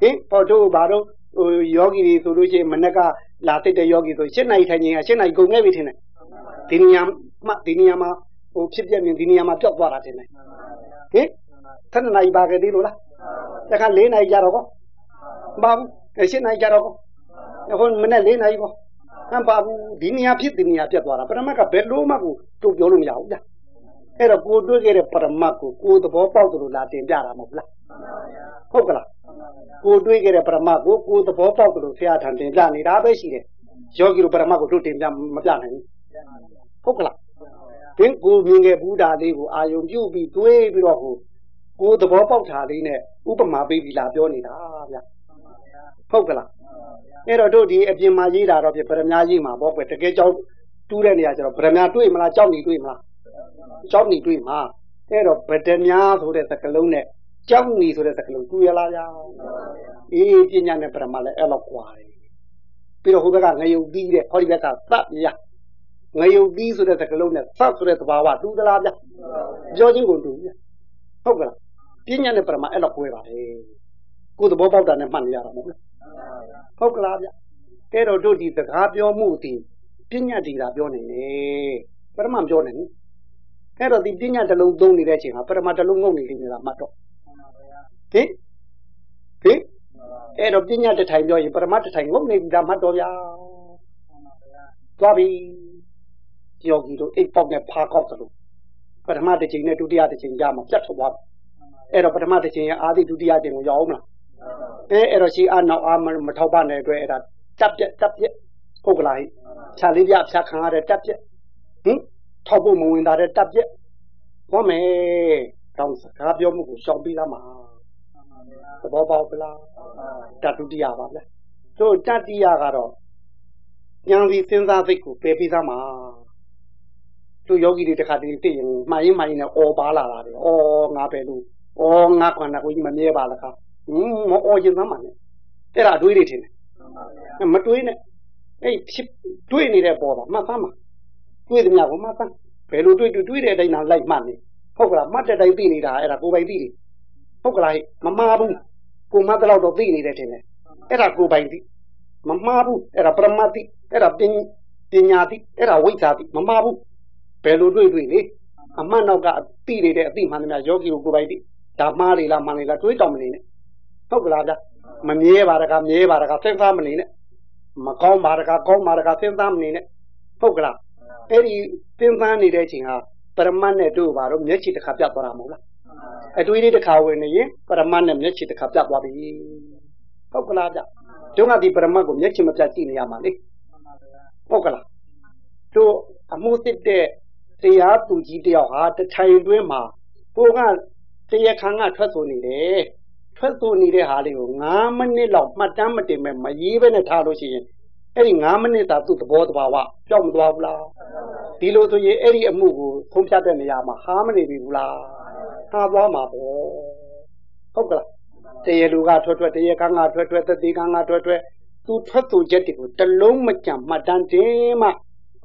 Speaker 1: ဟင်ဟောတို့ဘာတို့ဟိုယောဂီတွေဆိုလို့ရှိရင်မနက်ကလာသိတဲ့ယောဂီဆို7နိုင်ထိုင်ခြင်းက7နိုင်ကုန်ခဲ့ပြီထင်တယ်ဒီနေရာမှဒီနေရာမှာဟိုဖြစ်ပြမြင်ဒီနေရာမှာပျောက်သွားတာထင်တယ်ဟင်7နိုင်ပါခဲ့သေးလို့လားတခါ4နိုင်ကြတော့ကောမပါဘူးအဲရှင်းနိုင်ကြတော့ ဟိုမနဲ့လေးနိုင်ပေါ့ဟမ်ပါဘူးဒီနေရာဖြစ်ဒီနေရာပြတ်သွားတာပရမတ်ကဘယ်လို့မှကိုတို့ပြောလို့မရဘူးဗျအဲ့တော့ကိုတွေ့ခဲ့တဲ့ပရမတ်ကိုကိုသဘောပေါက်တယ်လို့လာတင်ပြတာမဟုတ်လားဟုတ်ကလားကိုတွေ့ခဲ့တဲ့ပရမတ်ကိုကိုသဘောပေါက်တယ်လို့ဆရာထံတင်ပြနေတာပဲရှိတယ်ယောဂီတို့ပရမတ်ကိုတို့တင်ပြမပြနိုင်ဘူးဟုတ်ကလားဒင်းကိုမြင်ခဲ့ဘူးတာလေးကိုအာယုံပြုတ်ပြီးတွေးပြီးတော့ဟိုကိုသဘောပေါက်တာလေးနဲ့ဥပမာပေးပြီးလာပြောနေတာဗျဟုတ်ကလား အဲ့တော့တို့ဒီအပြင်မှာရေးတာတော့ပြဗရမကြီးမှာပေါ့ကွတကယ်ကြောက်တူးတဲ့နေရာကျတော့ဗရမတွေ့မလားကြောက်နေတွေ့မလားကြောက်နေတွေ့မှာအဲ့တော့ဗဒမြဆိုတဲ့သကလုံးနဲ့ကြောက်နေဆိုတဲ့သကလုံးတူရလားဗျာအေးပညာနဲ့ပရမလည်းအဲ့လောက်ကွာတယ်ပြီးတော့ဟိုဘက်ကငရုတ်သီးတဲ့ဟောဒီဘက်ကသတ်ဗျာငရုတ်သီးဆိုတဲ့သကလုံးနဲ့သတ်ဆိုတဲ့သဘာဝတူသလားဗျာပြောချင်းကိုတူဗျာဟုတ်ကလားပညာနဲ့ပရမအဲ့လောက်ကွဲပါတယ်ကိုယ်သဘောပေါက်တာနဲ့မှတ်နေရတာမဟုတ်လား ဟုတ်ကလားဗျအဲ့တော့တို့ဒီစကားပြောမှုဒီပညာတိတာပြောနေတယ်ပရမပြောနေတယ်အဲ့တော့ဒီပညာတစ်လုံးသုံးနေတဲ့အချိန်မှာပရမတစ်လုံးငုံနေလိမ့်မယ်လားမှတ်တော့ဟင်ဟင်အဲ့တော့ပညာတစ်ထိုင်ပြောရင်ပရမတစ်ထိုင်ငုံနေပြီလားမှတ်တော့ဗျာသွားပြီယောဂီတို့အိတ်ပေါက်နဲ့ဖားကောက်သလိုပထမတစ်ချိန်နဲ့ဒုတိယတစ်ချိန်ကြာမှပြတ်ထွက်သွားတယ်အဲ့တော့ပထမတစ်ချိန်ရဲ့အာသီဒုတိယချိန်ကိုရောက်အောင်မလား အဲအဲ့တော့ရှိအနောက်အာမထောက်ပတဲ့အတွက်အဲ့ဒါတက်ပြက်တက်ပြက်ဟုတ်ကလားဟိခြာလေးပြဖြတ်ခံရတဲ့တက်ပြက်ဟင်ထောက်ဖို့မဝင်တာတဲ့တက်ပြက်ဟောမယ်တောင်းစကားပြောမှုကိုရှောင်ပြီးလားမှာသဘောပေါက်ပလားတတုတိယပါဗျတို့တတိယကတော့ဉာဏ်စီစဉ်းစားစိတ်ကိုပယ်ပြီးသားမှာတို့ယောဂီတွေတခါတည်းသိရင်မှားရင်မှားရင်လည်းအော်ပါလာတာလေအော်ငါပဲလို့အော်ငါခွန်နာကိုကြီးမမြဲပါလားခါဟင်း မအော်ရင်သမ်းပါနဲ့အဲ့ဒါအတွေးတွေထင်တယ်မတွေးနဲ့အဲ့ဖြစ်တွေးနေတဲ့ပေါ်တာမှတ်သမ်းပါတွေးသမျှကိုမှတ်သမ်းဘယ်လိုတွေးတွေးတွေးတဲ့အတိုင်းသာလိုက်မှတ်နေဟုတ်ကလားမှတ်တဲ့တိုင်းသိနေတာအဲ့ဒါကိုယ်ပိုင်သိတယ်ဟုတ်ကလားမမှားဘူးကိုမှတ်တော့တော့သိနေတယ်ထင်တယ်အဲ့ဒါကိုယ်ပိုင်သိမမှားဘူးအဲ့ဒါပရမတ်သိအဲ့ဒါပညာသိအဲ့ဒါဝိဇ္ဇာသိမမှားဘူးဘယ်လိုတွေးတွေးလေအမှန်တော့ကအသိနေတဲ့အသိမှန်တယ်များယောဂီကိုကိုယ်ပိုင်သိဒါမှားလေလားမှန်လေလားတွေးတောင်မနေနဲ့ ဟုတ်ကလားဗျမမြဲပါတကားမြဲပါတကားစဉ်းစားမနေနဲ့မကောင်းပါတကားကောင်းပါတကားစဉ်းစားမနေနဲ့ဟုတ်ကလားအဲ့ဒီစဉ်းစားနေတဲ့အချိန်ဟာပရမတ်နဲ့တို့ပါတော့မျက်ခြေတစ်ခါပြတ်သွားတာမဟုတ်လားအတွေးလေးတစ်ခါဝင်နေရင်ပရမတ်နဲ့မျက်ခြေတစ်ခါပြတ်သွားပြီဟုတ်ကလားဗျတို့ကဒီပရမတ်ကိုမျက်ခြေမပြတ်ကြည့်နေရမှာလေဟုတ်ကလားတို့အမှုစစ်တဲ့တရားသူကြီးတယောက်ဟာတထိုင်တွင်းမှာကိုကတရားခံကထွက်ဆိုနေတယ် ထွက်ဆိုနေတဲ့ဟာလေးကို9မိနစ်လောက်မှတ်တမ်းမတင်မဲ့မရေးဘဲနဲ့ထားလို့ရှိရင်အဲ့ဒီ9မိနစ်သာသူ့သဘောတဘာဝကြောက်မသွားဘူးလားဒီလိုဆိုရင်အဲ့ဒီအမှုကိုသုံးဖြတ်တဲ့နေရာမှာဟာမနေပြီဘူးလားဟာသွားမှာပေါ့ဟုတ်ကလားတရေလူကထွက်ထွက်တရေကန်းကထွက်ထွက်တတိကန်းကထွက်ထွက်သူထွက်သူချက်တွေကိုတလုံးမကြံမှတ်တမ်းတင်မှ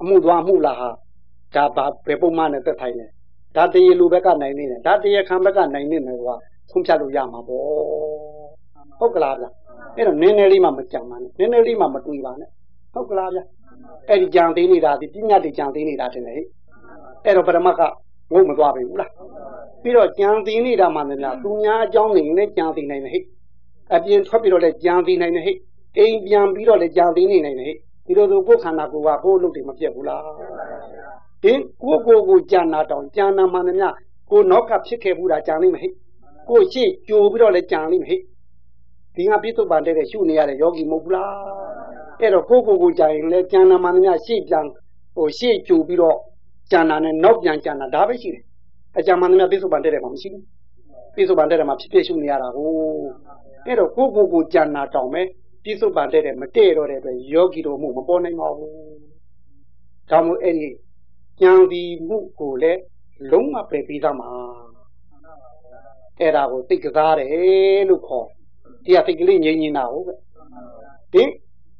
Speaker 1: အမှုသွားမှုလားဟာဒါဘာဘယ်ပုံမှန်နဲ့သက်ဆိုင်လဲဒါတရေလူဘက်ကနိုင်နေတယ်ဒါတရေခံဘက်ကနိုင်နေတယ်ကွာ ဆုံးဖြတ်လို့ရမှာပေါ့ဟုတ်ကလားဗျအဲ့တော့နည်းနည်းလေးမှမကြံပါနဲ့နည်းနည်းလေးမှမတွေးပါနဲ့ဟုတ်ကလားဗျအဲ့ဒီကြံသေးနေတာဒီပညာတွေကြံသေးနေတာတင်လေအဲ့တော့ပရမတ်ကငုံမသွားပြီဘူးလားပြီးတော့ကြံသေးနေတာမှလည်းသူများအကြောင်းနေနဲ့ကြံသေးနိုင်တယ်ဟဲ့အပြင်ထွက်ပြီးတော့လည်းကြံသေးနိုင်တယ်ဟဲ့အိမ်ပြန်ပြီးတော့လည်းကြံသေးနေနိုင်တယ်ဟဲ့ဒီလိုဆိုကိုယ်ခန္ဓာကိုယ်ကကိုယ်လုပ်တယ်မပြတ်ဘူးလားဟင်ကိုကိုကိုကြံနာတောင်ကြံနာမှန်သမျှကိုနောက်ကဖြစ်ခဲ့ဘူးတာကြံနေမဟဲ့ ကိုရှေ့ကြိုပြီးတော့လည်းကြံနေမဟဲ့ဒီငါပြစ္ဆုတ်ပန်တဲ့ရှုနေရတဲ့ယောဂီမဟုတ်ဘူးလားအဲ့တော့ကိုကိုကိုကြံရင်လည်းကြံနာမှန်သမျှရှေ့ပြန်ဟိုရှေ့ကြိုပြီးတော့ကြံနာနဲ့နောက်ပြန်ကြံနာဒါပဲရှိတယ်အကြံမှန်သမျှပြစ္ဆုတ်ပန်တဲ့မှာမရှိဘူးပြစ္ဆုတ်ပန်တဲ့မှာဖြစ်ဖြစ်ရှုနေရတာကိုအဲ့တော့ကိုကိုကိုကြံနာတောင်ပဲပြစ္ဆုတ်ပန်တဲ့မတည့်တော့တဲ့အတွက်ယောဂီတို့မှုမပေါ်နိုင်ပါဘူးဒါမှမဟုတ်အဲ့ဒီကြံဒီမှုကိုလည်းလုံးဝပယ်ပြီးသားမှာ အဲ့ဒါကိုသိကစားတယ်လို့ခေါ်တရားသိကလေးငြိမ်နေတာဟုတ်ကဲ့ဟင်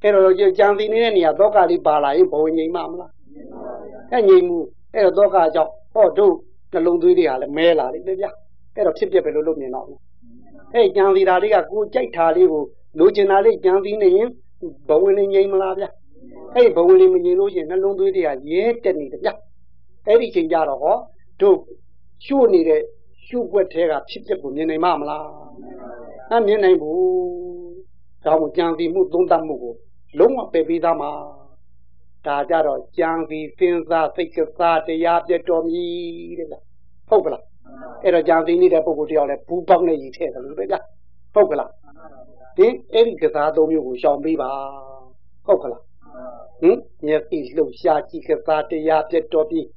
Speaker 1: အဲ့တော့ကြံစီနေတဲ့နေရာသောကလေးပါလာရင်ဘဝငြိမ်မှာမလားအဲ့ငြိမ်မှုအဲ့တော့သောကကြောင့်ဟောတို့နှလုံးသွေးတွေဟာလည်းမဲလာလိမ့်မယ်ဗျအဲ့တော့ဖြစ်ပြပဲလို့လုပ်မြင်တော့အဲ့ကြံစီတာလေးကကိုကြိုက်တာလေးကိုလိုချင်တာလေးကြံစီနေရင်ဘဝလေးငြိမ်မလားဗျအဲ့ဘဝလေးမငြိမ်လို့ရှိရင်နှလုံးသွေးတွေကရဲတက်နေတယ်ဗျအဲ့ဒီချိန်ကြတော့ဟောတို့ရှို့နေတဲ့ ရှုွက်ထဲကဖြစ်ပျက်ကိုမြင်နိုင်မှာမလားအမြင်နိုင်ဘူးဒါမှကြံစီမှုသုံးသပ်မှုကိုလုံးဝပယ်ပြီးသားမှာဒါကြတော့ကြံစီစဉ်းစားစိတ်ကစားတရားပြတ်တော်မီတဲ့ဗျဟုတ်ကလားအဲ့တော့ကြံစီနေတဲ့ပုဂ္ဂိုလ်တယောက်လည်းဘူးပေါက်နဲ့ရည်ထည့်တယ်လို့ပဲဗျဟုတ်ကလားဒီအဲ့ဒီကစားသုံးမျိုးကိုရှောင်ပေးပါဟုတ်ကလားဟင်မျက်စိလှုပ်ရှားကြည့်ကစားတရားပြတ်တော်ပြီး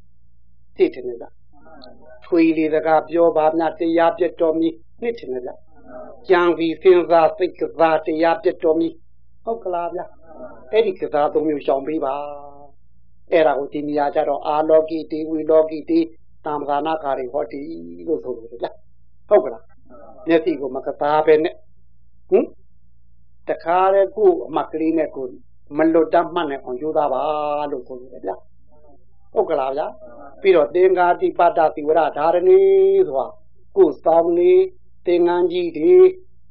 Speaker 1: သိတယ်ဗျ ထွေလီတကားပြောပါများတရားပြတ်တော်မီနှစ်တယ်ဗျကြံစီစဉ်းစားစိတ်ကစားတရားပြတ်တော်မီဟုတ်ကလားဗျအဲ့ဒီကစားသုံးမျိုးရှောင်ပေးပါအဲ့ဒါကိုဒီနေရာကျတော့အာလောကီတေဝီလောကီတေတမ္မာနာကာရီဟောတီလို့ဆိုလို့ဗျဟုတ်ကလားမျက်စိကိုမကစားပဲနဲ့ဟင်တခါတည်းကိုအမှတ်ကလေးနဲ့ကိုမလွတ်တတ်မှတ်နိုင်အောင်ကြိုးစားပါလို့ဆိုလို့ဗျ ဟုတ်ကလားဗျပြီးတော့သင်္ဃာတိပတ္တတိဝရဓာရဏီဆိုတာကိုစောင်းနေသင်္ကန်းကြီးတွေ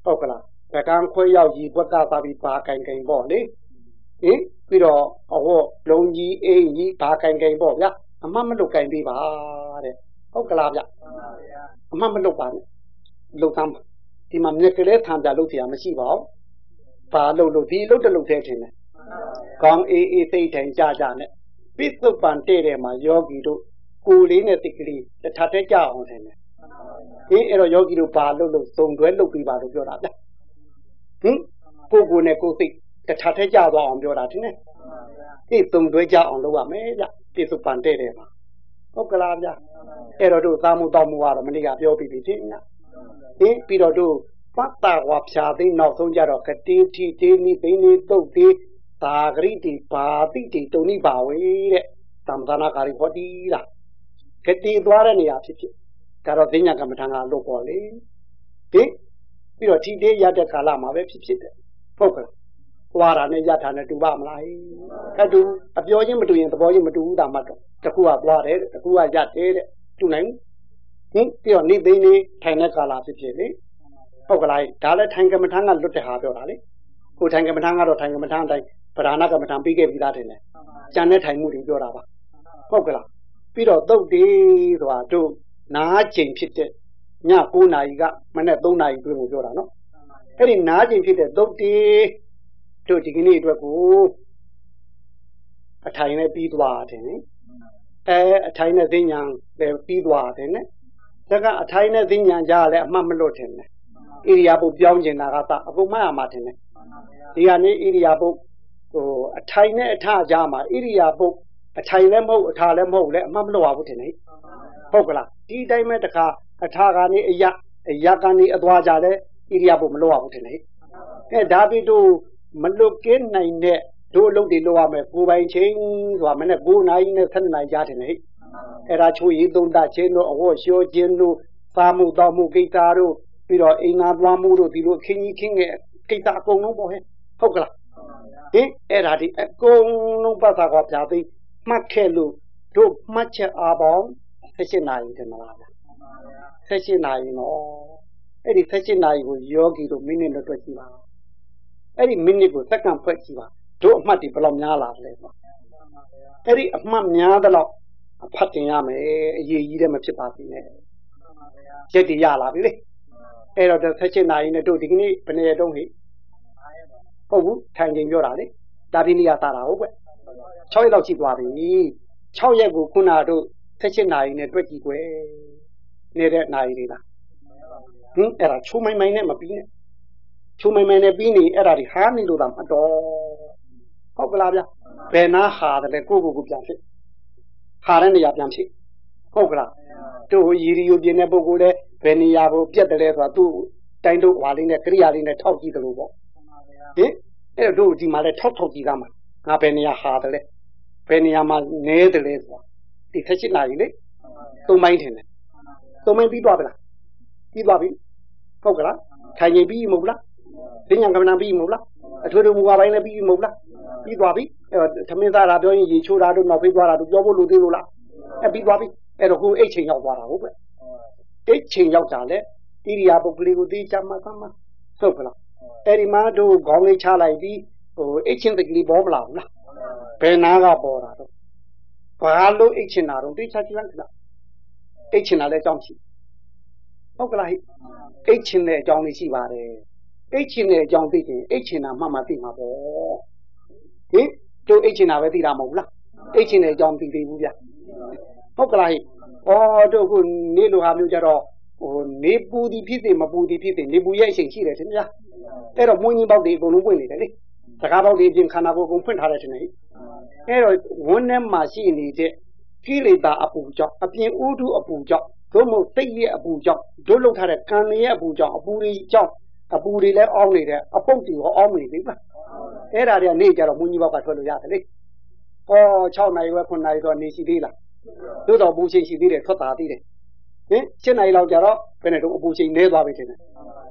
Speaker 1: ဟုတ်ကလားပကံခွဲရောက်ကြီးဘွက်ကသာပြီးပါကင်ကင်ပေါ့လေဟင်ပြီးတော့အဝတ်လုံးကြီးအိမ်ကြီးပါကင်ကင်ပေါ့ဗျာအမှတ်မလုတ်ကင်ပေးပါတဲ့ဟုတ်ကလားဗျအမှတ်မလုတ်ပါနဲ့လုတ်သမ်းပါဒီမှာမြက်ကလေးထံပြလုတ်เสียမရှိပါဘူးဘာလုတ်လို့ဒီလုတ်တလုတ်သေးတယ်ကောင်းအေးအေးစိတ်ထိုင်ကြကြနဲ့ ပိဿုပန်တဲ့တဲ့မှာယောဂီတို့ကိုယ်လေးနဲ့တိတ်ကလေးတစ်ထပ်တည်းကြအောင်တယ်ဟင်အဲ့တော့ယောဂီတို့ဘာလုတ်လို့စုံတွဲလုတ်ပြီးပါလို့ပြောတာဗျဟင်ကိုကိုနဲ့ကိုစိတ်တခြားထဲကြသွားအောင်ပြောတာဒီနဲ့ဒီသုံးတွဲကြအောင်လုပ်ရမယ်ဗျပြစ္ဆုပန်တဲ့တယ်မှာဟုတ်ကလားဗျအဲ့တော့တို့သားမှုတောက်မှုကတော့မနေ့ကပြောပြီးပြီဒီညဟင်ပြီးတော့တို့ပတ်တာဝါဖြာသိနောက်ဆုံးကြတော့ကတိတိတေနိဘိနေတုတ်တိ သာဂရိတိဘာတိတိတုန်နိဘာဝေတဲ့သမ္မာနာကာရီဟောတီးလားကတိသွားတဲ့နေရာဖြစ်ဖြစ်ဒါတော့သိညာကမ္မထံကလို့ပေါ့လေဟင်ပြီးတော့ထိတေးရတဲ့ကာလမှာပဲဖြစ်ဖြစ်တယ်ဟုတ်ကဲ့သွားတာနဲ့ရတာနဲ့တူပါမလားအတူအပြောချင်းမတူရင်သဘောချင်းမတူဘူးတာမှတော့တခုကသွားတယ်တခုကရတယ်တဲ့တူနိုင်ဟင်ပြီးတော့နေသိနေထိုင်တဲ့ကာလဖြစ်ဖြစ်လေဟုတ်ကလားဒါလည်းထိုင်ကမ္မထံကလွတ်တဲ့ဟာပြောတာလေကိုထိုင်ကမ္မထံကတော့ထိုင်ကမ္မထံအတိုင်း ဗราဏကမ္မထံပြီးခဲ့ပြီးသားတယ်လေကြံတဲ့ထိုင်မှုတွေပြောတာပါဟုတ်ကလားပြီးတော့သုတ်တေးဆိုတာတို့နားချိန်ဖြစ်တဲ့ည9နာရီကမနေ့3နာရီတွင်းကိုပြောတာနော်အဲ့ဒီနားချိန်ဖြစ်တဲ့သုတ်တေးတို့ဒီကနေ့အတွက်ကိုအထိုင်နဲ့ပြီးသွားတယ်နိအဲအထိုင်နဲ့သိညာလည်းပြီးသွားတယ်နိဒါကအထိုင်နဲ့သိညာကြားလည်းအမှတ်မလွတ်တယ်နိဣရိယာပုပြောင်းကျင်တာကသအကုန်မှတ်ရမှာတယ်နိဒီကနေ့ဣရိယာပု ဟိုအထိုင်နဲ့အထကြားမှာဣရိယာပုအထိုင်လည်းမဟုတ်အထာလည်းမဟုတ်လည်းအမှတ်မလွတ်ပါဘူးတယ်နိဟုတ်ကလားဒီတိုင်းမဲ့တခါအထာကနေအယအယကနေအသွားကြလဲဣရိယာပုမလွတ်ပါဘူးတယ်နိအဲဒါပြီးတော့မလွတ်ကင်းနိုင်တဲ့တို့အလုပ်တွေလုပ်ရမယ်ကိုပိုင်ချင်းဆိုတာမနေ့9နာရီနဲ့7နာရီကြားတယ်လေအဲ့ဒါချိုးရီသုံးတချင်းတို့အဝတ်လျှောခြင်းတို့စားမှုတောက်မှုကိစ္စတို့ပြီးတော့အိမ်သာသွားမှုတို့ဒီလိုခင်းကြီးခင်းငယ်ကိစ္စအကုန်လုံးပေါ့ဟဲ့ဟုတ်ကလား ဟင်အဲ့ဒါဒီအကုန်လုံးပတ်သာကွာပြာသိမှတ်ခဲ့လို့တို့မှတ်ချက်အားပေါင်း16နာရီတယ်မလား16နာရီနော်အဲ့ဒီ16နာရီကိုယောဂီတို့မိနစ်တော့တွေ့ကြည့်ပါအဲ့ဒီမိနစ်ကိုစက္ကန့်ဖွဲ့ကြည့်ပါတို့အမှတ်ဒီဘယ်လောက်များလာလဲဆိုအဲ့ဒီအမှတ်များသလောက်အဖတ်တင်ရမယ်အရေးကြီးတယ်မဖြစ်ပါဘူးနဲ့ရက်တည်ရလာပြီလေအဲ့တော့ဆက်ချင်နိုင်နဲ့တို့ဒီကနေ့ဘယ်နေတုံးဟိ ဟုတ်ဘူးထိုင်ချိန်ပြောတာလေဒါပြင်းနေရတာဟုတ်ကွ6ရက်လောက်ရှိသွားပြီ6ရက်ကိုခုနတို့ဆက်ချင်နိုင်နဲ့တွေ့ကြည့်ကွယ်နေတဲ့နိုင်တွေလားဟင်အဲ့ဒါချိုးမိုင်းမိုင်းနဲ့မပြီးနဲ့ချုံမိုင်မိုင်နဲ့ပြီးနေအဲ့ဒါဒီဟာနေလို့သာမတော်ဟုတ်ကလားဗျဘယ်နာဟာတယ်ကိုကိုကိုပြန်ဖြစ်ဟာတဲ့နေရာပြန်ဖြစ်ဟုတ်ကလားတို့ရီရီယိုပြင်းတဲ့ပုဂ္ဂိုလ်လည်းဘယ်နေရာကိုပြက်တယ်လဲဆိုတာသူ့တိုင်းတို့ဟွာလေးနဲ့ကရိယာလေးနဲ့ထောက်ကြည့်တယ်လို့ပေါ့ ဟင်အဲ့တို့ဒီမှာလည်းထောက်ထောက်ကြည့်သားမှာငါဘယ်နေရာဟာတယ်လဲဘယ်နေရာမှာနဲတယ်လဲဆိုတာဒီသက်ချစ်လာပြီလေသုံးပိုင်းထင်တယ်သုံးပိုင်းပြီးသွားပြီလားပြီးသွားပြီဟုတ်ကလားထိုင်ရင်ပြီးမဟုတ်လားပညာကမ္မနာပြီးမဟုတ်လားအထွေထွေမူဝါပိုင်းလည်းပြီးမဟုတ်လားပြီးသွားပြီအဲသမင်းသားတာပြောရင်ရေချိုးတာတို့နောက်ဖေးသွားတာတို့ပြောဖို့လိုသေးလို့လားအဲပြီးသွားပြီအဲ့တော့ခုအိတ်ချိန်ရောက်သွားတာဟုတ်ပဲအိတ်ချိန်ရောက်တာလေဣရိယာပုဂ္ဂလိကိုသိချမှာသမှာဟုတ်ကလား အဲ့ဒီမှာတို့ခေါင်းလေးချလိုက်ပြီးဟိုအိတ်ချင်းတကလေးပေါ်မလာဘူးလားဘယ်နာကပေါ်တာတော့ဘာလို့အိတ်ချင်းတာတော့သိချကြည့်လိုက်လားအိတ်ချင်းတာလည်းအကြောင်းရှိဟုတ်ကလားအိတ်ချင်းတဲ့အကြောင်းလေးရှိပါတယ်အိတ်ချင်တဲ့အကြောင်းသိရင်အိတ်ချင်တာမှမှသိမှာပေါ့ဟင်တို့အိတ်ချင်တာပဲသိတာမဟုတ်လားအိတ်ချင်တဲ့အကြောင်းသိသေးဘူးဗျဟုတ်ကလားဟိဩတို့ခုနေလိုဟာမျိုးကြတော့ ဟိုနေပူသည်ဖြစ်စေမပူသည်ဖြစ်စေနေပူရဲ့အချိန်ရှိတယ်ထင်ဗျာအဲ့တော့မွင်းကြီးပေါက်တွေအကုန်လုံးပွင့်နေတယ်လေစကားပေါက်တွေပြင်ခန္ဓာကိုယ်အကုန်ဖွင့်ထားတယ်ထင်တယ်အဲ့တော့ဝန်းထဲမှာရှိနေတဲ့ကိလေသာအပူကြောင့်အပြင်ဥဒုအပူကြောင့်တို့မို့စိတ်ရဲ့အပူကြောင့်တို့လောက်ထားတဲ့ကံရဲ့အပူကြောင့်အပူတွေကြောင့်အပူတွေလည်းအောင်းနေတယ်အပုတ်တွေရောအောင်းနေပြီလားအဲ့ဒါတွေကနေ့ကြတော့မွန်းကြီးဘောက်ကထွက်လို့ရတယ်လေဟော6နိုင်ဝဲ9နိုင်တော့နေရှိသေးလားတို့တော့ပူချိန်ရှိသေးတယ်ထွက်တာသေးတယ် ဟင်7နိုင်လောက်ကြတော့ဘယ်နဲ့တော့အပူချိန်နည်းသွားပြီတင်တယ်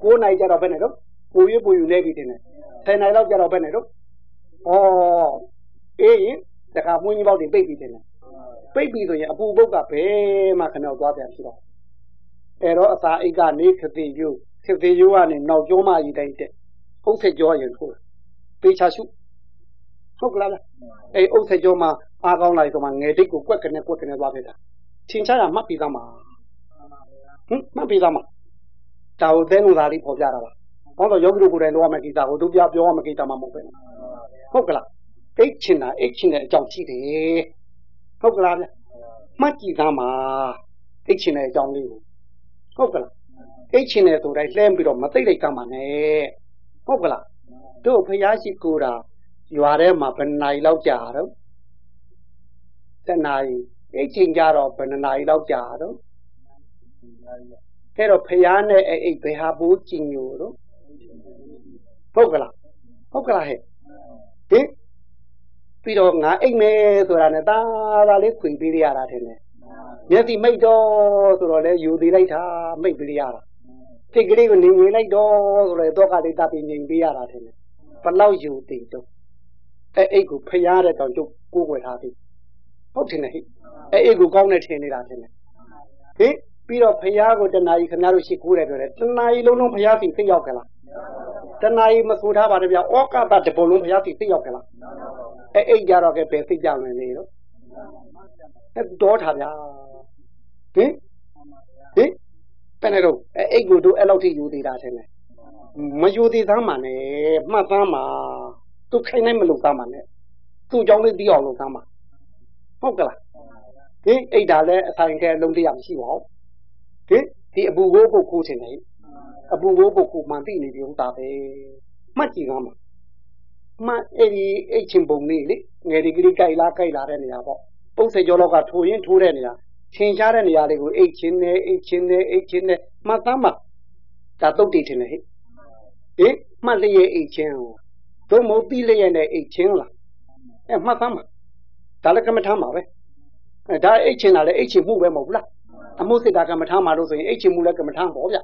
Speaker 1: 9နိုင်ကြတော့ဘယ်နဲ့တော့ပူရပူယူနေပြီတင်တယ်10နိုင်လောက်ကြတော့ဘယ်နဲ့တော့ဩအေးရင်တခါမွန်းကြီးဘောက်တွေပိတ်ပြီတင်တယ်ပိတ်ပြီဆိုရင်အပူပုတ်ကဘယ်မှခဏသွားပြန်ဖြစ်တော့အဲ့တော့အစာအိတ်ကနေခတိယူခတိယူကနေနောက်ကျောမကြီးတိုက်တဲ့ဥစ္စေကျောရင်ထိုးပေချာရှုဟုတ်ကလားအဲ့ဥစ္စေကျောမှာအားကောင်းလိုက်ဆိုမှငယ်တိတ်ကိုကွက်ကနေကွက်ကနေသွားဖြစ်တာထင်ရှားတာမှတ်ပြီးသားမှာ ဟင်မှတ်ပြီးသားမှာဒါကိုသဲလို့သာလေးပေါ်ပြတာပါဘာလို့ယောဂီတို့ကိုယ်တိုင်လုပ်ရမယ့်ကိစ္စကိုသူပြပြောရမယ့်ကိစ္စမှမဟုတ်ပဲဟုတ်ကလားအိတ်ချင်တာအိတ်ချင်တဲ့အကြောင်းရှိတယ်ဟုတ်ကလားဗျမှတ်ကြည့်သားမှာအိတ်ချင်တဲ့အကြောင်းလေးကိုဟုတ်ကလားအိတ်ချင်တယ်ဆိုတိုင်းလှမ်းပြီးတော့မသိလိုက်ကမှာနဲ့ဟုတ်ကလားတို့ဖျားရှိကိုတာရွာထဲမှာဘယ်နိုင်လောက်ကြာတော့တနိုင်အိတ်ချိန်ကြတော့ဘယ်နိုင်လောက်ကြာတော့ အဲ့တော့ဖျားနဲ့အဲ့အိတ်ဘယ်ဟာပိုးကြင်ညိုတော့ဟုတ်ကလားဟုတ်ကလားဟဲ့ဟင်ပြီးတော့ငါအိတ်မယ်ဆိုတာနဲ့ဒါသာလေးခွေပေးရတာထင်တယ်မျက်စိမိတ်တော့ဆိုတော့လေယူသေးလိုက်တာမိတ်ပေးရတာစိတ်ကလေးကိုနေငွေလိုက်တော့ဆိုတော့တော့ကလေးတပ်ပြီးနေပေးရတာထင်တယ်ဘလောက်ယူသေးတော့အဲအိတ်ကိုဖျားတဲ့တောင်ကျုပ်ကိုးကွယ်ထားပြီဟုတ်တယ်ဟဲ့အဲအိတ်ကိုကောင်းတဲ့ထင်နေတာထင်တယ်ဟင် ပြီးတော့ဖျားကိုတဏှာကြီးခင်ဗျားတို့ရှိခိုးတယ်ပြောတယ်တဏှာကြီးလုံးလုံးဖျားစီသိရောက်ကြလားတဏှာကြီးမဆိုထားပါနဲ့ဗျဩကတတဘလုံးဖျားစီသိရောက်ကြလားအဲအိတ်ကြတော့ကဘယ်သိကြမယ်လေတော့အဲတော့ထားဗျာဟင်ဟင်ဘယ်နဲ့တော့အဲအိတ်ကိုတို့အဲ့လောက်ထိယူသေးတာထင်တယ်မယူသေးသားမှနဲ့မှတ်သားမှာသူခိုင်းနိုင်မလို့သားမှနဲ့သူ့ကြောင့်လေးပြီးအောင်လုပ်သားမှာဟုတ်ကလားဟင်အိတ်ဒါလည်းအဆိုင်ခဲလုံးတရားမရှိပါဘူး ဟင်ဒီအပူကိုပုတ်ခိုးခြင်းလေအပူကိုပုတ်ခိုးမှန်သိနေပြီဟုတ်တာပဲမှတ်ကြည့်ကားမှာမှအဲ့ဒီအိတ်ချင်းပုံလေးလေငယ်ဒီကလေးကြိုက်လားကြိုက်လာတဲ့နေရာပေါ့ပုတ်စေကျော်လောက်ကထိုးရင်ထိုးတဲ့နေရာထင်ရှားတဲ့နေရာလေးကိုအိတ်ချင်းနဲ့အိတ်ချင်းနဲ့အိတ်ချင်းနဲ့မှတ်သားမှာဒါတုတ်တည်ထင်တယ်ဟဲ့ဟင်မှတ်လျက်အိတ်ချင်းဟိုသို့မဟုတ်ပြီးလျက်နဲ့အိတ်ချင်းလားအဲမှတ်သားမှာဒါလည်းကမ္မထာမှာပဲအဲဒါအိတ်ချင်းတာလည်းအိတ်ချင်းမှုပဲမဟုတ်ဘူးလား အမှုစစ်တာကမ္မထာမှာလို့ဆိုရင်အိတ်ချင်းမှုလည်းကမ္မထာပေါ့ဗျ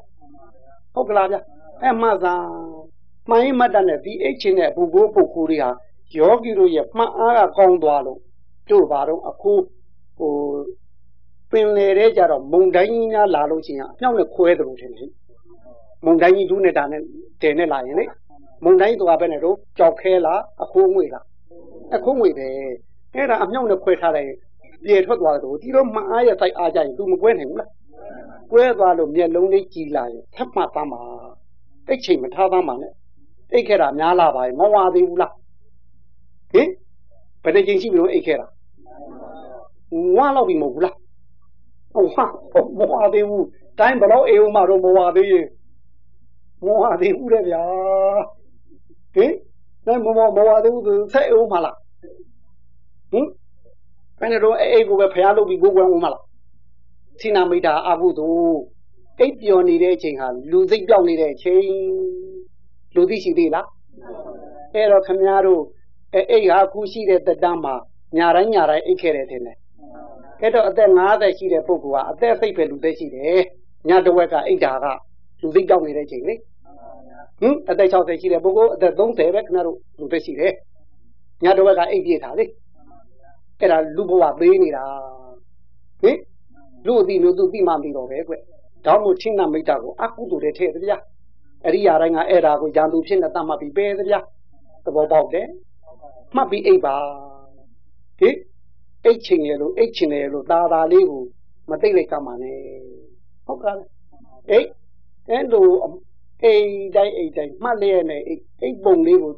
Speaker 1: ဟုတ်ကလားဗျအဲမှတ်သားမှန်ရင်မှတ်တဲ့ဒီအိတ်ချင်းနဲ့ဘူကိုပုတ်ခိုးတွေဟာယောဂီတို့ရဲ့မှတ်အားကကောင်းသွားလို့တို့ဘာတော့အခုဟိုပင်လေတဲ့ကြတော့မုံတိုင်းကြီးများလာလို့ရှိရင်အမြောက်နဲ့ခွဲတယ်လို့ထင်တယ်မုံတိုင်းကြီးဒူးနဲ့တာနဲ့တင်နဲ့လာရင်လေမုံတိုင်းသွားပဲနဲ့တော့ကြောက်ခဲလားအခိုးငွေလားအခိုးငွေတယ်အဲ့ဒါအမြောက်နဲ့ခွဲထားတယ် ပြေထွက်သွားတယ်ဒီတော့မအားရတိုက်အားကြရင် तू မကွဲနိုင်ဘူးလားကွဲသွားလို့မျက်လုံးလေးကြည်လာရင်ထပ်မှသားမှာအိတ်ချိန်မထားသားမှာနဲ့အိတ်ခဲ့တာများလာပါရင်မဝသေးဘူးလားဟင်ဘယ်နှချိန်ရှိပြီလို့အိတ်ခဲ့တာဝါလောက်ပြီမဟုတ်ဘူးလားဟုတ်ဟာမဝသေးဘူးတိုင်းဘလို့အေးဦးမတော့မဝသေးရင်မဝသေးဘူးတဲ့ဗျာဟင်တိုင်းမမမဝသေးဘူးဆိုဆက်အေးဦးမလားဟင် ဘယ်နဲ့တော့အဲ့ကိုပဲဖျားလုပ်ပြီးကိုယ်ကွယ်ဦးမလားသီနာမိတာအကုသို့အိပ်ပျော်နေတဲ့အချိန်ဟာလူစိတ်ပြောက်နေတဲ့အချိန်လူသိရှိသေးလားအဲ့တော့ခမည်းတော်အဲ့အိတ်ဟာအခုရှိတဲ့တက်တမ်းမှာညာတိုင်းညာတိုင်းအိတ်ခဲ့တယ်ထင်တယ်အဲ့တော့အသက်50ရှိတဲ့ပုဂ္ဂိုလ်ကအသက်စိတ်ပဲလူသက်ရှိတယ်ညတဝက်ကအိတ်တာကလူစိတ်ကြောက်နေတဲ့ချိန်လေဟင်အသက်60ရှိတဲ့ပုဂ္ဂိုလ်အသက်30ပဲခင်ဗျားတို့လူသက်ရှိတယ်ညတဝက်ကအိတ်ပြည့်တာလေ အဲ့ဒါလူဘဝသေးနေတာဟင်လူအတိမျိုးသူသိမှမသိတော့ပဲကွတောင်းမို့ချင်းနာမိတ်တာကိုအကုသိုလ်တွေထည့်တယ်ဗျာအရိယာတိုင်းကအဲ့ဒါကိုရန်သူဖြစ်နေတတ်မှပြီးပဲတယ်ဗျာသဘောပေါက်တယ်မှတ်ပြီးအိပ်ပါဟင်အိတ်ချင်ရလို့အိတ်ချင်တယ်လို့သာသာလေးကိုမသိလိုက်ကမှနဲ့ဟုတ်ကဲ့အိတ်အဲ့လိုအိမ်တိုင်းအိမ်တိုင်းမှတ်လျက်နဲ့အိမ်အိမ်ပုံလေးကို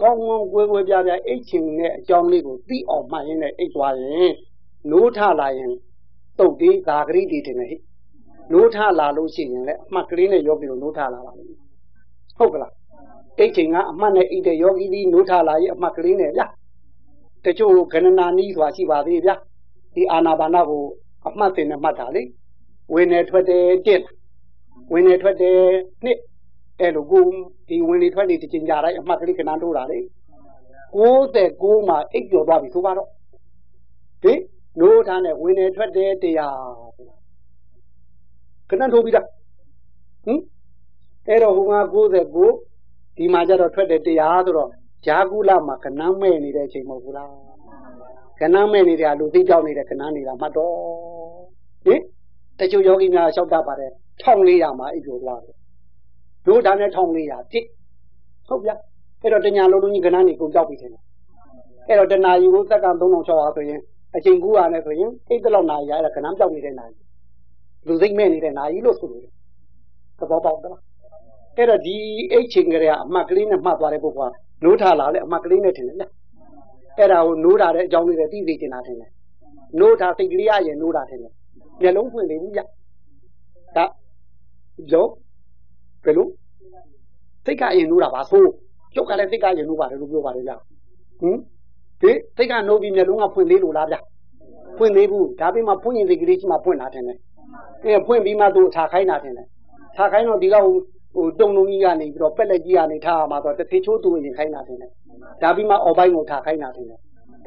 Speaker 1: ကောင်းကောင်းကွယ်ကွယ်ပြားပြားအိတ်ချင်တဲ့အကြောင်းလေးကိုသိအောင်မှတ်ရင်းနဲ့အိတ်သွားရင်နိုးထလာရင်တုတ်သေးသာဂရိတီတင်တယ်ဟိနိုးထလာလို့ရှိရင်လည်းအမှတ်ကလေးနဲ့ယောဂီတို့နိုးထလာပါလိမ့်မယ်ဟုတ်ကလားအိတ်ချင်ကအမှတ်နဲ့အိတ်တဲ့ယောဂီဒီနိုးထလာရင်အမှတ်ကလေးနဲ့ဗျတချို့ခဏနာနီးစွာရှိပါသေးဗျဒီအာနာပါနကိုအမှတ်တင်နဲ့မှတ်တာလေဝင်နေထွက်တယ်တစ်ဝင်နေထွက်တယ်နှစ် အဲ့လိုကိုဒီဝင်နေထွက်နေတချင်းကြတိုင်းအမှတ်ကလေးခဏတိုးတာလေ69မှာအိပ်ကျော်သွားပြီဆိုပါတော့ဟင်နိုးထားနဲ့ဝင်နေထွက်တယ်တရားခဏထိုးပြီးသားဟင်အဲ့တော့ဟိုက69ဒီမှာကျတော့ထွက်တယ်တရားဆိုတော့ဂျာကုလမှာခဏမဲ့နေတဲ့အချိန်မဟုတ်ဘူးလားခဏမဲ့နေတဲ့လူသိကြောက်နေတဲ့ခဏနေတာမှတ်တော့ဟင်တချို့ယောဂီများလျှောက်တတ်ပါတယ်1400မှာအိပ်ကျော်သွားတယ် တို့ဒါနဲ့1400တစ်ဟုတ်ဗျာအဲ့တော့တညာလုံးလုံးကြီးခဏနေကုန်ကြောက်ပြီထင်တယ်အဲ့တော့တနာယူကိုသက်က3600ဆိုရင်အချိန်ကူးရနဲ့ဆိုရင်အိတ်တလောက်နာရီရအဲ့ဒါခဏပြောက်နေတဲ့နာရီလူစိတ်မဲ့နေတဲ့နာရီလို့ဆိုလို့သဘောပေါက်သလားအဲ့တော့ဒီအိတ်ချိန်ကလေးကအမှတ်ကလေးနဲ့မှတ်သွားတဲ့ပုဂ္ဂိုလ်ကနိုးထလာလေအမှတ်ကလေးနဲ့ထင်တယ်လားအဲ့ဒါကိုနိုးတာတဲ့အကြောင်းလေးတွေသိသိချင်တာထင်တယ်နိုးတာစိတ်ကလေးရရင်နိုးတာထင်တယ်မျက်လုံးဖွင့်နေဘူးကြဒါလုံး ဘယ်လိုစိတ်ကအရင်နိုးတာပါဆိုကျုပ်ကလည်းစိတ်ကရင်နိုးပါတယ်လို့ပြောပါတယ်ဗျဟင်ဒီစိတ်ကနိုးပြီးမျက်လုံးကဖွင့်လေးလို့လားဗျဖွင့်သေးဘူးဒါပေမဲ့ဖွင့်ရင်စိတ်ကလေးရှိမှဖွင့်လာတယ်နဲ့အဲဖွင့်ပြီးမှသူထားခိုင်းတာတယ်နဲ့ထားခိုင်းတော့ဒီကဟိုတုံတုံကြီးကနေပြီးတော့ပက်လက်ကြီးကနေထားရမှာတော့တစ်ထေချိုးသူရင်ခိုင်းတာတယ်နဲ့ဒါပြီးမှအော်ပိုင်းကိုထားခိုင်းတာတယ်နဲ့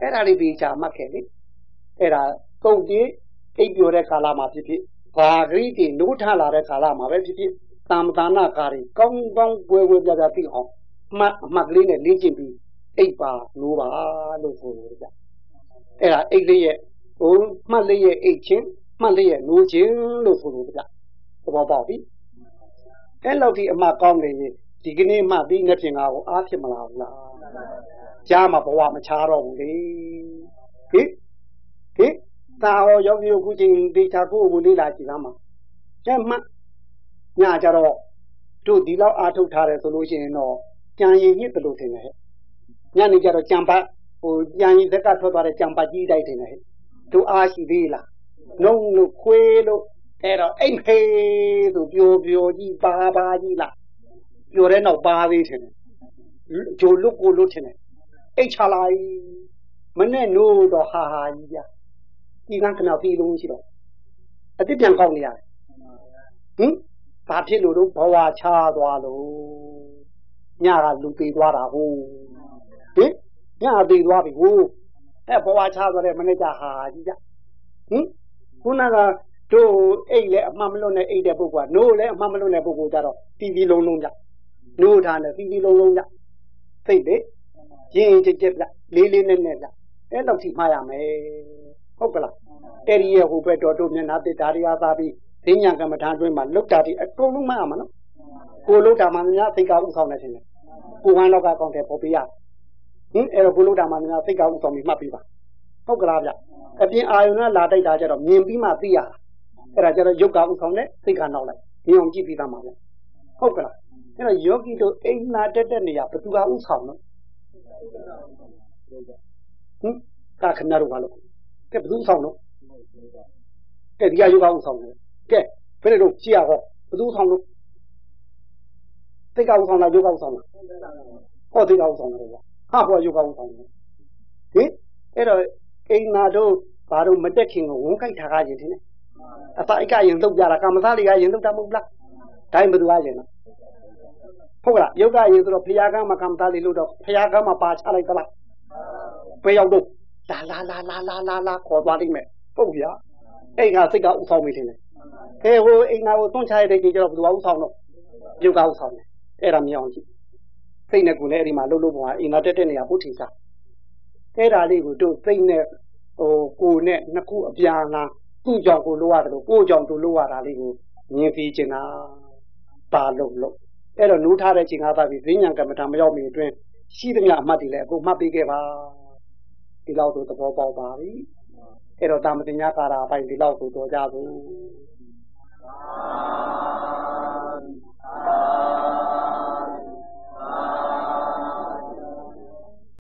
Speaker 1: အဲ့ဒါလေးဒီချာမှတ်ခဲ့လေအဲ့ဒါကုတ်တီးအိပ်ပျော်တဲ့ကာလမှာဖြစ်ဖြစ်ဘာဂရိတီနိုးထလာတဲ့ကာလမှာပဲဖြစ်ဖြစ် တာမတာနာကာရီကောင်းကောင်းပွဲပွဲပြပြသိအောင်မှတ်အမှတ်ကလေးနဲ့လေ့ကျင့်ပြီးအိပ်ပါနိုးပါလို့ဆိုလို့ကြအဲ့ဒါအိပ်လေးရဲ့ဟိုမှတ်လေးရဲ့အိပ်ချင်းမှတ်လေးရဲ့နိုးခြင်းလို့ဆိုလို့ကြသဘောပေါက်ပြီအဲ့လောက်ဒီအမှတ်ကောင်းနေရင်ဒီကနေ့မှပြီးနှစ်ပြင်ကားကိုအားဖြစ်မလားဘူးလားကြားမှာဘဝမချတော့ဘူးလေဟိဟိသာဟောယောဂီတို့ခုချိန်ဒေချာကိုကိုလေးလာကြည့်လားမှာကျမှ ညကြတော့တို့ဒီလောက်အားထုတ်ထားတယ်ဆိုလို့ရှိရင်တော့ကြံရင်ညစ်တယ်လို့ထင်တယ်ဟဲ့ညနေကြတော့ကြံပတ်ဟိုကြံရင်သက်ကထွက်သွားတဲ့ကြံပတ်ကြီးတိုက်ထင်တယ်ဟဲ့တို့အားရှိသေးလားနှုံလို့ခွေးလို့အဲ့တော့အိမ်ဖေးဆိုပျော်ပျော်ကြီးပါပါကြီးလားပျော်တဲ့နောက်ပါသေးထင်တယ်ဂျိုလုတ်ကိုလုတ်ထင်တယ်အိတ်ချလိုက်မနဲ့နိုးတော့ဟာဟာကြီးဗျဒီကခဏပြေးလုံးရှိတော့အစ်စ်ပြန်ကောက်နေရတယ်ဟင် ဘာဖြစ်လို့တော့ဘဝချသွားလို့ညကလူသေးသွားတာဟုတ်ဟင်ညသေးသွားပြီဟုတ်အဲဘဝချသွားတဲ့မနေ့ကဟာကြီးကြဟင်ခုနကတို့အိတ်လည်းအမှန်မလွတ်နဲ့အိတ်တဲ့ပုဂ္ဂိုလ်ကနိုးလည်းအမှန်မလွတ်တဲ့ပုဂ္ဂိုလ်ကြတော့တီတီလုံးလုံးကြနိုးထားတယ်တီတီလုံးလုံးကြသိတယ်ရင်ရင်ကြက်ကြက်ကြလေးလေးနဲ့နဲ့ကြအဲ့တော့ထိမှားရမယ်ဟုတ်ကလားအဲ့ဒီရဲ့ဟိုဘက်တော်တို့မျက်နှာတစ်ဓာရီအားသာပြီး ဈဉ္ညာကမ္မထာအတွင်းမှာလုတ်တာဒီအကုန်လုံးမှတ်ရမှာနော်ကိုလုတ်တာမှများစိတ်ကဥဆောင်နေတယ်ကိုဟန်တော့ကကောင်းတယ်ပေါ်ပြရဟင်အဲ့တော့ကိုလုတ်တာမှများစိတ်ကဥဆောင်ပြီးမှတ်ပြီးပါဟုတ်ကလားဗျအပြင်အာယုံနဲ့လာတိုက်တာကြတော့မြင်ပြီးမှသိရအဲ့ဒါကြတော့ယုတ်ကဥဆောင်နဲ့စိတ်ကနောက်လိုက်ဒီအောင်ကြည့်ပြီးသားမှာဗျဟုတ်ကလားအဲ့တော့ယောဂီတို့အိမ်နာတက်တဲ့နေရာဘသူကဥဆောင်နော်ဟင်ကာခဏတို့ကလို့ကဲဘသူဆောင်နော်ကဲဒီကယောဂဥဆောင်တယ် ကဲဘယ်လိုကြည့်ရဟောဘသူဆောင်လို့သိက္ခာဥဆောင်လားယောဂဥဆောင်လားဟောသိက္ခာဥဆောင်တယ်ဗျဟာဟောယောဂဥဆောင်တယ်ဟင်အဲ့တော့အိမ်နာတို့ဘာတို့မတက်ခင်ကိုဝန်ကြိုက်ထားကြရင်ထင်တယ်အစာအိတ်ကရင်သုတ်ကြတာကာမသားတွေကရင်သုတ်တာမဟုတ်လားဒါရင်ဘယ်သူကရင်လဲဟုတ်လားယောဂရင်ဆိုတော့ဖရာကမကာမသားလေးလို့တော့ဖရာကမပါချလိုက်သလားဘယ်ရောက်တော့လာလာလာလာလာလာလာခေါ်သွားလိမ့်မယ်ဟုတ်ဗျာအဲ့ကစိတ်ကဥဆောင်မိတယ် ကဲဟိုအိမ်နာကိုသွန့်ချရတဲ့ကြီးကျတော့ဘယ်သူကဥဆောင်တော့ယုတ်ကဥဆောင်တယ်အဲ့ဒါမြောင်ကြည့်စိတ်နဲ့ကိုယ်နဲ့အဲ့ဒီမှာလှုပ်လှုပ်ပုံကအိမ်နာတက်တဲ့နေရာဘုထိစားအဲ့ဒါလေးကိုတို့စိတ်နဲ့ဟိုကိုယ်နဲ့နှစ်ခုအပြန်လာသူ့ကြောင့်ကိုလိုရတယ်လို့ကိုယ်ကြောင့်သူလိုရတာလေးကိုမြင်ပြီးကျင်တာပါလို့လို့အဲ့တော့နိုးထားတဲ့ချိန်ကားပါပြီဈဉ္ညာကမ္မထာမရောက်မီအတွင်းရှိသမျှအမှတ်တွေလည်းအခုမှတ်ပေးခဲ့ပါဒီလောက်ဆိုသဘောပေါက်ပါပြီအဲ့တော့တာမတင်ညာကာရာအပိုင်းဒီလောက်ဆိုတော့ကြဘူး Amen.